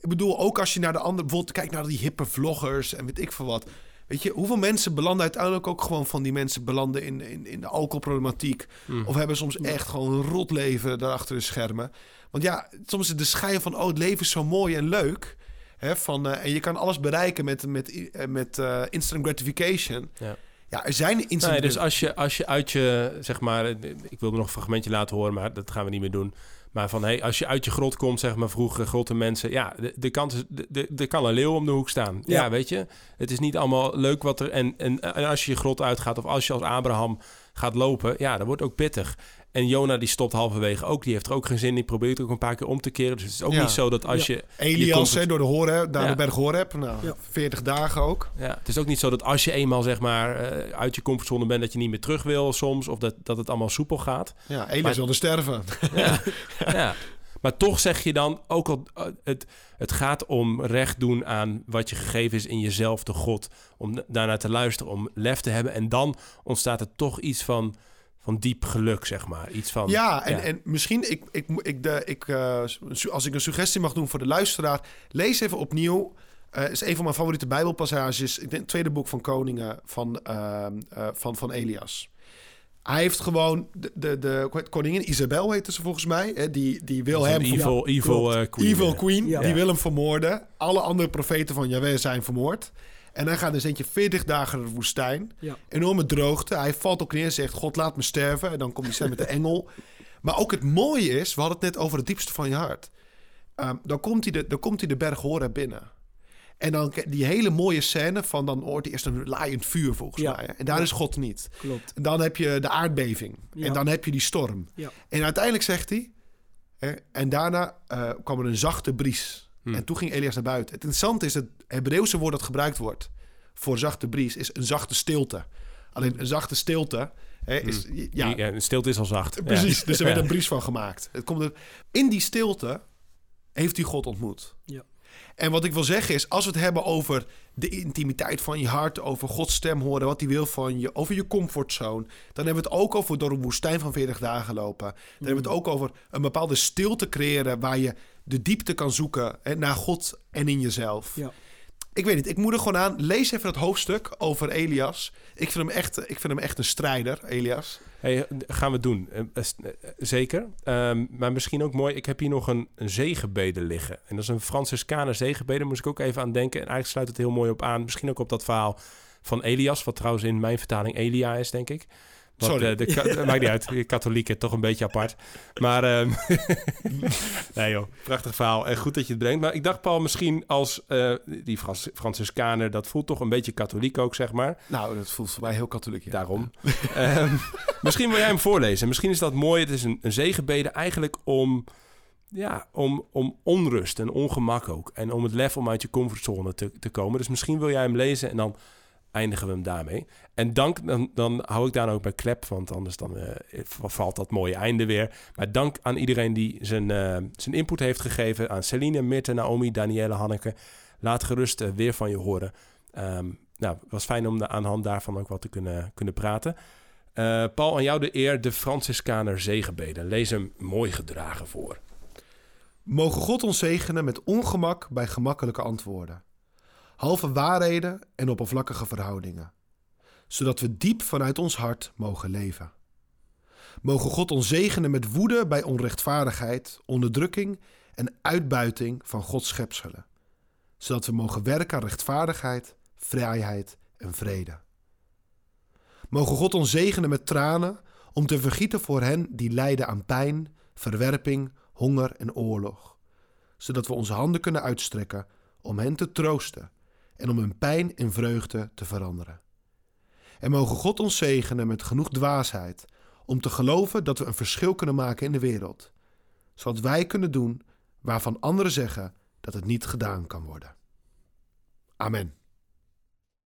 Speaker 3: ik bedoel, ook als je naar de andere, bijvoorbeeld kijkt naar die hippe vloggers en weet ik veel wat. Weet je, hoeveel mensen belanden uiteindelijk ook gewoon van die mensen belanden in, in, in de alcoholproblematiek.
Speaker 2: Mm.
Speaker 3: Of hebben soms echt gewoon een rot leven daar achter de schermen. Want ja, soms is de schijn van, oh, het leven is zo mooi en leuk. Hè, van, eh, en je kan alles bereiken met, met, eh, met eh, instant gratification.
Speaker 2: Ja.
Speaker 3: Ja, er zijn instant
Speaker 2: Nee, dus als je, als je uit je, zeg maar, ik wilde nog een fragmentje laten horen, maar dat gaan we niet meer doen. Maar van, hey, als je uit je grot komt, zeg maar, vroeger grotte mensen, ja, de, de kans is, de, de, er kan een leeuw om de hoek staan. Ja.
Speaker 1: Ja.
Speaker 2: weet je, het is niet allemaal leuk wat er, en, en, en als je je grot uitgaat, of als je als Abraham gaat lopen, ja, dat wordt ook pittig. En Jona die stopt halverwege ook, die heeft er ook geen zin in, die probeert ook een paar keer om te keren. Dus het is ook
Speaker 3: Ja.
Speaker 2: niet zo dat als
Speaker 1: Ja.
Speaker 2: je...
Speaker 3: Elias, door de Horeb, naar
Speaker 2: Ja.
Speaker 3: de berg Horeb. Nou,
Speaker 1: Ja.
Speaker 3: 40 dagen ook.
Speaker 2: Ja, het is ook niet zo dat als je eenmaal zeg maar eh, uit je comfortzone bent, dat je niet meer terug wil soms, of dat, dat het allemaal soepel gaat.
Speaker 3: Ja, Elias
Speaker 2: Maar-
Speaker 3: wilde sterven.
Speaker 2: Ja. ja. Maar toch zeg je dan, ook al eh, het, het gaat om recht doen aan wat je gegeven is in jezelf, de God. Om daarnaar te luisteren, om lef te hebben. En dan ontstaat er toch iets van, van diep geluk, zeg maar. Iets van.
Speaker 3: Ja, en,
Speaker 2: ja.
Speaker 3: en misschien, ik, ik, ik, de, ik, eh, su- als ik een suggestie mag doen voor de luisteraar, lees even opnieuw. eh is een van mijn favoriete Bijbelpassages. Ik denk het tweede boek van Koningen van, ehm, eh, van, van Elias. Hij heeft gewoon de, de, de koningin Isabel heette ze volgens mij. Hè, die, die wil hem
Speaker 2: evil, evil queen.
Speaker 3: Evil. Queen,
Speaker 1: Ja.
Speaker 3: die wil hem vermoorden. Alle andere profeten van Yahweh zijn vermoord. En dan gaat dus eentje 40 dagen naar de woestijn.
Speaker 1: Ja.
Speaker 3: Enorme droogte. Hij valt ook neer en zegt, God laat me sterven. En dan komt hij stem met de engel. Maar ook het mooie is, we hadden het net over het diepste van je hart. Ehm, dan, komt hij de, dan komt hij de berg Horeb binnen. En dan die hele mooie scène van dan hoort hij eerst een laaiend vuur volgens
Speaker 1: Ja.
Speaker 3: mij. hè. En daar
Speaker 1: Ja.
Speaker 3: is God niet.
Speaker 1: Klopt.
Speaker 3: En dan heb je de aardbeving.
Speaker 1: Ja.
Speaker 3: En dan heb je die storm.
Speaker 1: Ja.
Speaker 3: En uiteindelijk zegt hij... hè, en daarna eh, kwam er een zachte bries.
Speaker 2: Hmm.
Speaker 3: En toen ging Elias naar buiten. Het interessante is het Hebreeuwse woord dat gebruikt wordt... voor zachte bries, is een zachte stilte. Alleen een zachte stilte hè, is... Ja,
Speaker 2: Ja, de stilte is al zacht. Ja.
Speaker 3: precies. Dus er werd
Speaker 2: Ja.
Speaker 3: een bries van gemaakt. Het komt er, in die stilte heeft hij God ontmoet.
Speaker 1: Ja.
Speaker 3: En wat ik wil zeggen is, als we het hebben over de intimiteit van je hart, over Gods stem horen, wat hij wil van je, over je comfortzone, dan hebben we het ook over door een woestijn van 40 dagen lopen. Dan hebben we het ook over een bepaalde stilte creëren waar je de diepte kan zoeken hè, naar God en in jezelf.
Speaker 1: Ja.
Speaker 3: Ik weet niet, ik moedig gewoon aan. Lees even het hoofdstuk over Elias. Ik vind hem echt, ik vind hem echt een strijder, Elias.
Speaker 2: Hey, gaan we doen. Eh, eh, eh, zeker. Ehm, maar misschien ook mooi. Ik heb hier nog een, een liggen. En dat is een Franciscaner zegenbede. Moest ik ook even aan denken. En eigenlijk sluit het heel mooi op aan. Misschien ook op dat verhaal van Elias. Wat trouwens in mijn vertaling Elia is, denk ik. Wat,
Speaker 3: Sorry.
Speaker 2: eh, de, maakt niet uit. De katholieken toch een beetje apart. Maar ehm, nee joh, prachtig verhaal. En goed dat je het brengt. Maar ik dacht Paul, misschien als eh, die Frans, Franciscaner... dat voelt toch een beetje katholiek ook, zeg maar.
Speaker 3: Nou, dat voelt voor mij heel katholiek. ja.
Speaker 2: Daarom. Ehm, misschien wil jij hem voorlezen. Misschien is dat mooi. Het is een, een zegenbede eigenlijk om, ja, om, om onrust en ongemak ook. En om het lef om uit je comfortzone te, te komen. Dus misschien wil jij hem lezen en dan eindigen we hem daarmee. En dank, dan, dan hou ik daar ook bij klep, want anders dan, eh, valt dat mooie einde weer. Maar dank aan iedereen die zijn, eh, zijn input heeft gegeven. Aan Celine, Mirte, Naomi, Danielle, Hanneke. Laat gerust eh, weer van je horen. Ehm, nou, het was fijn om de, aan de hand daarvan ook wat te kunnen, kunnen praten. Paul, aan jou de eer, de Franciscaner zegenbeden. Lees hem mooi gedragen voor.
Speaker 3: Mogen God ons zegenen met ongemak bij gemakkelijke antwoorden. Halve waarheden en oppervlakkige verhoudingen. Zodat we diep vanuit ons hart mogen leven. Mogen God ons zegenen met woede bij onrechtvaardigheid, onderdrukking en uitbuiting van Gods schepselen. Zodat we mogen werken aan rechtvaardigheid, vrijheid en vrede. Mogen God ons zegenen met tranen om te vergieten voor hen die lijden aan pijn, verwerping, honger en oorlog, zodat we onze handen kunnen uitstrekken om hen te troosten en om hun pijn in vreugde te veranderen. En mogen God ons zegenen met genoeg dwaasheid om te geloven dat we een verschil kunnen maken in de wereld, zodat wij kunnen doen waarvan anderen zeggen dat het niet gedaan kan worden. Amen.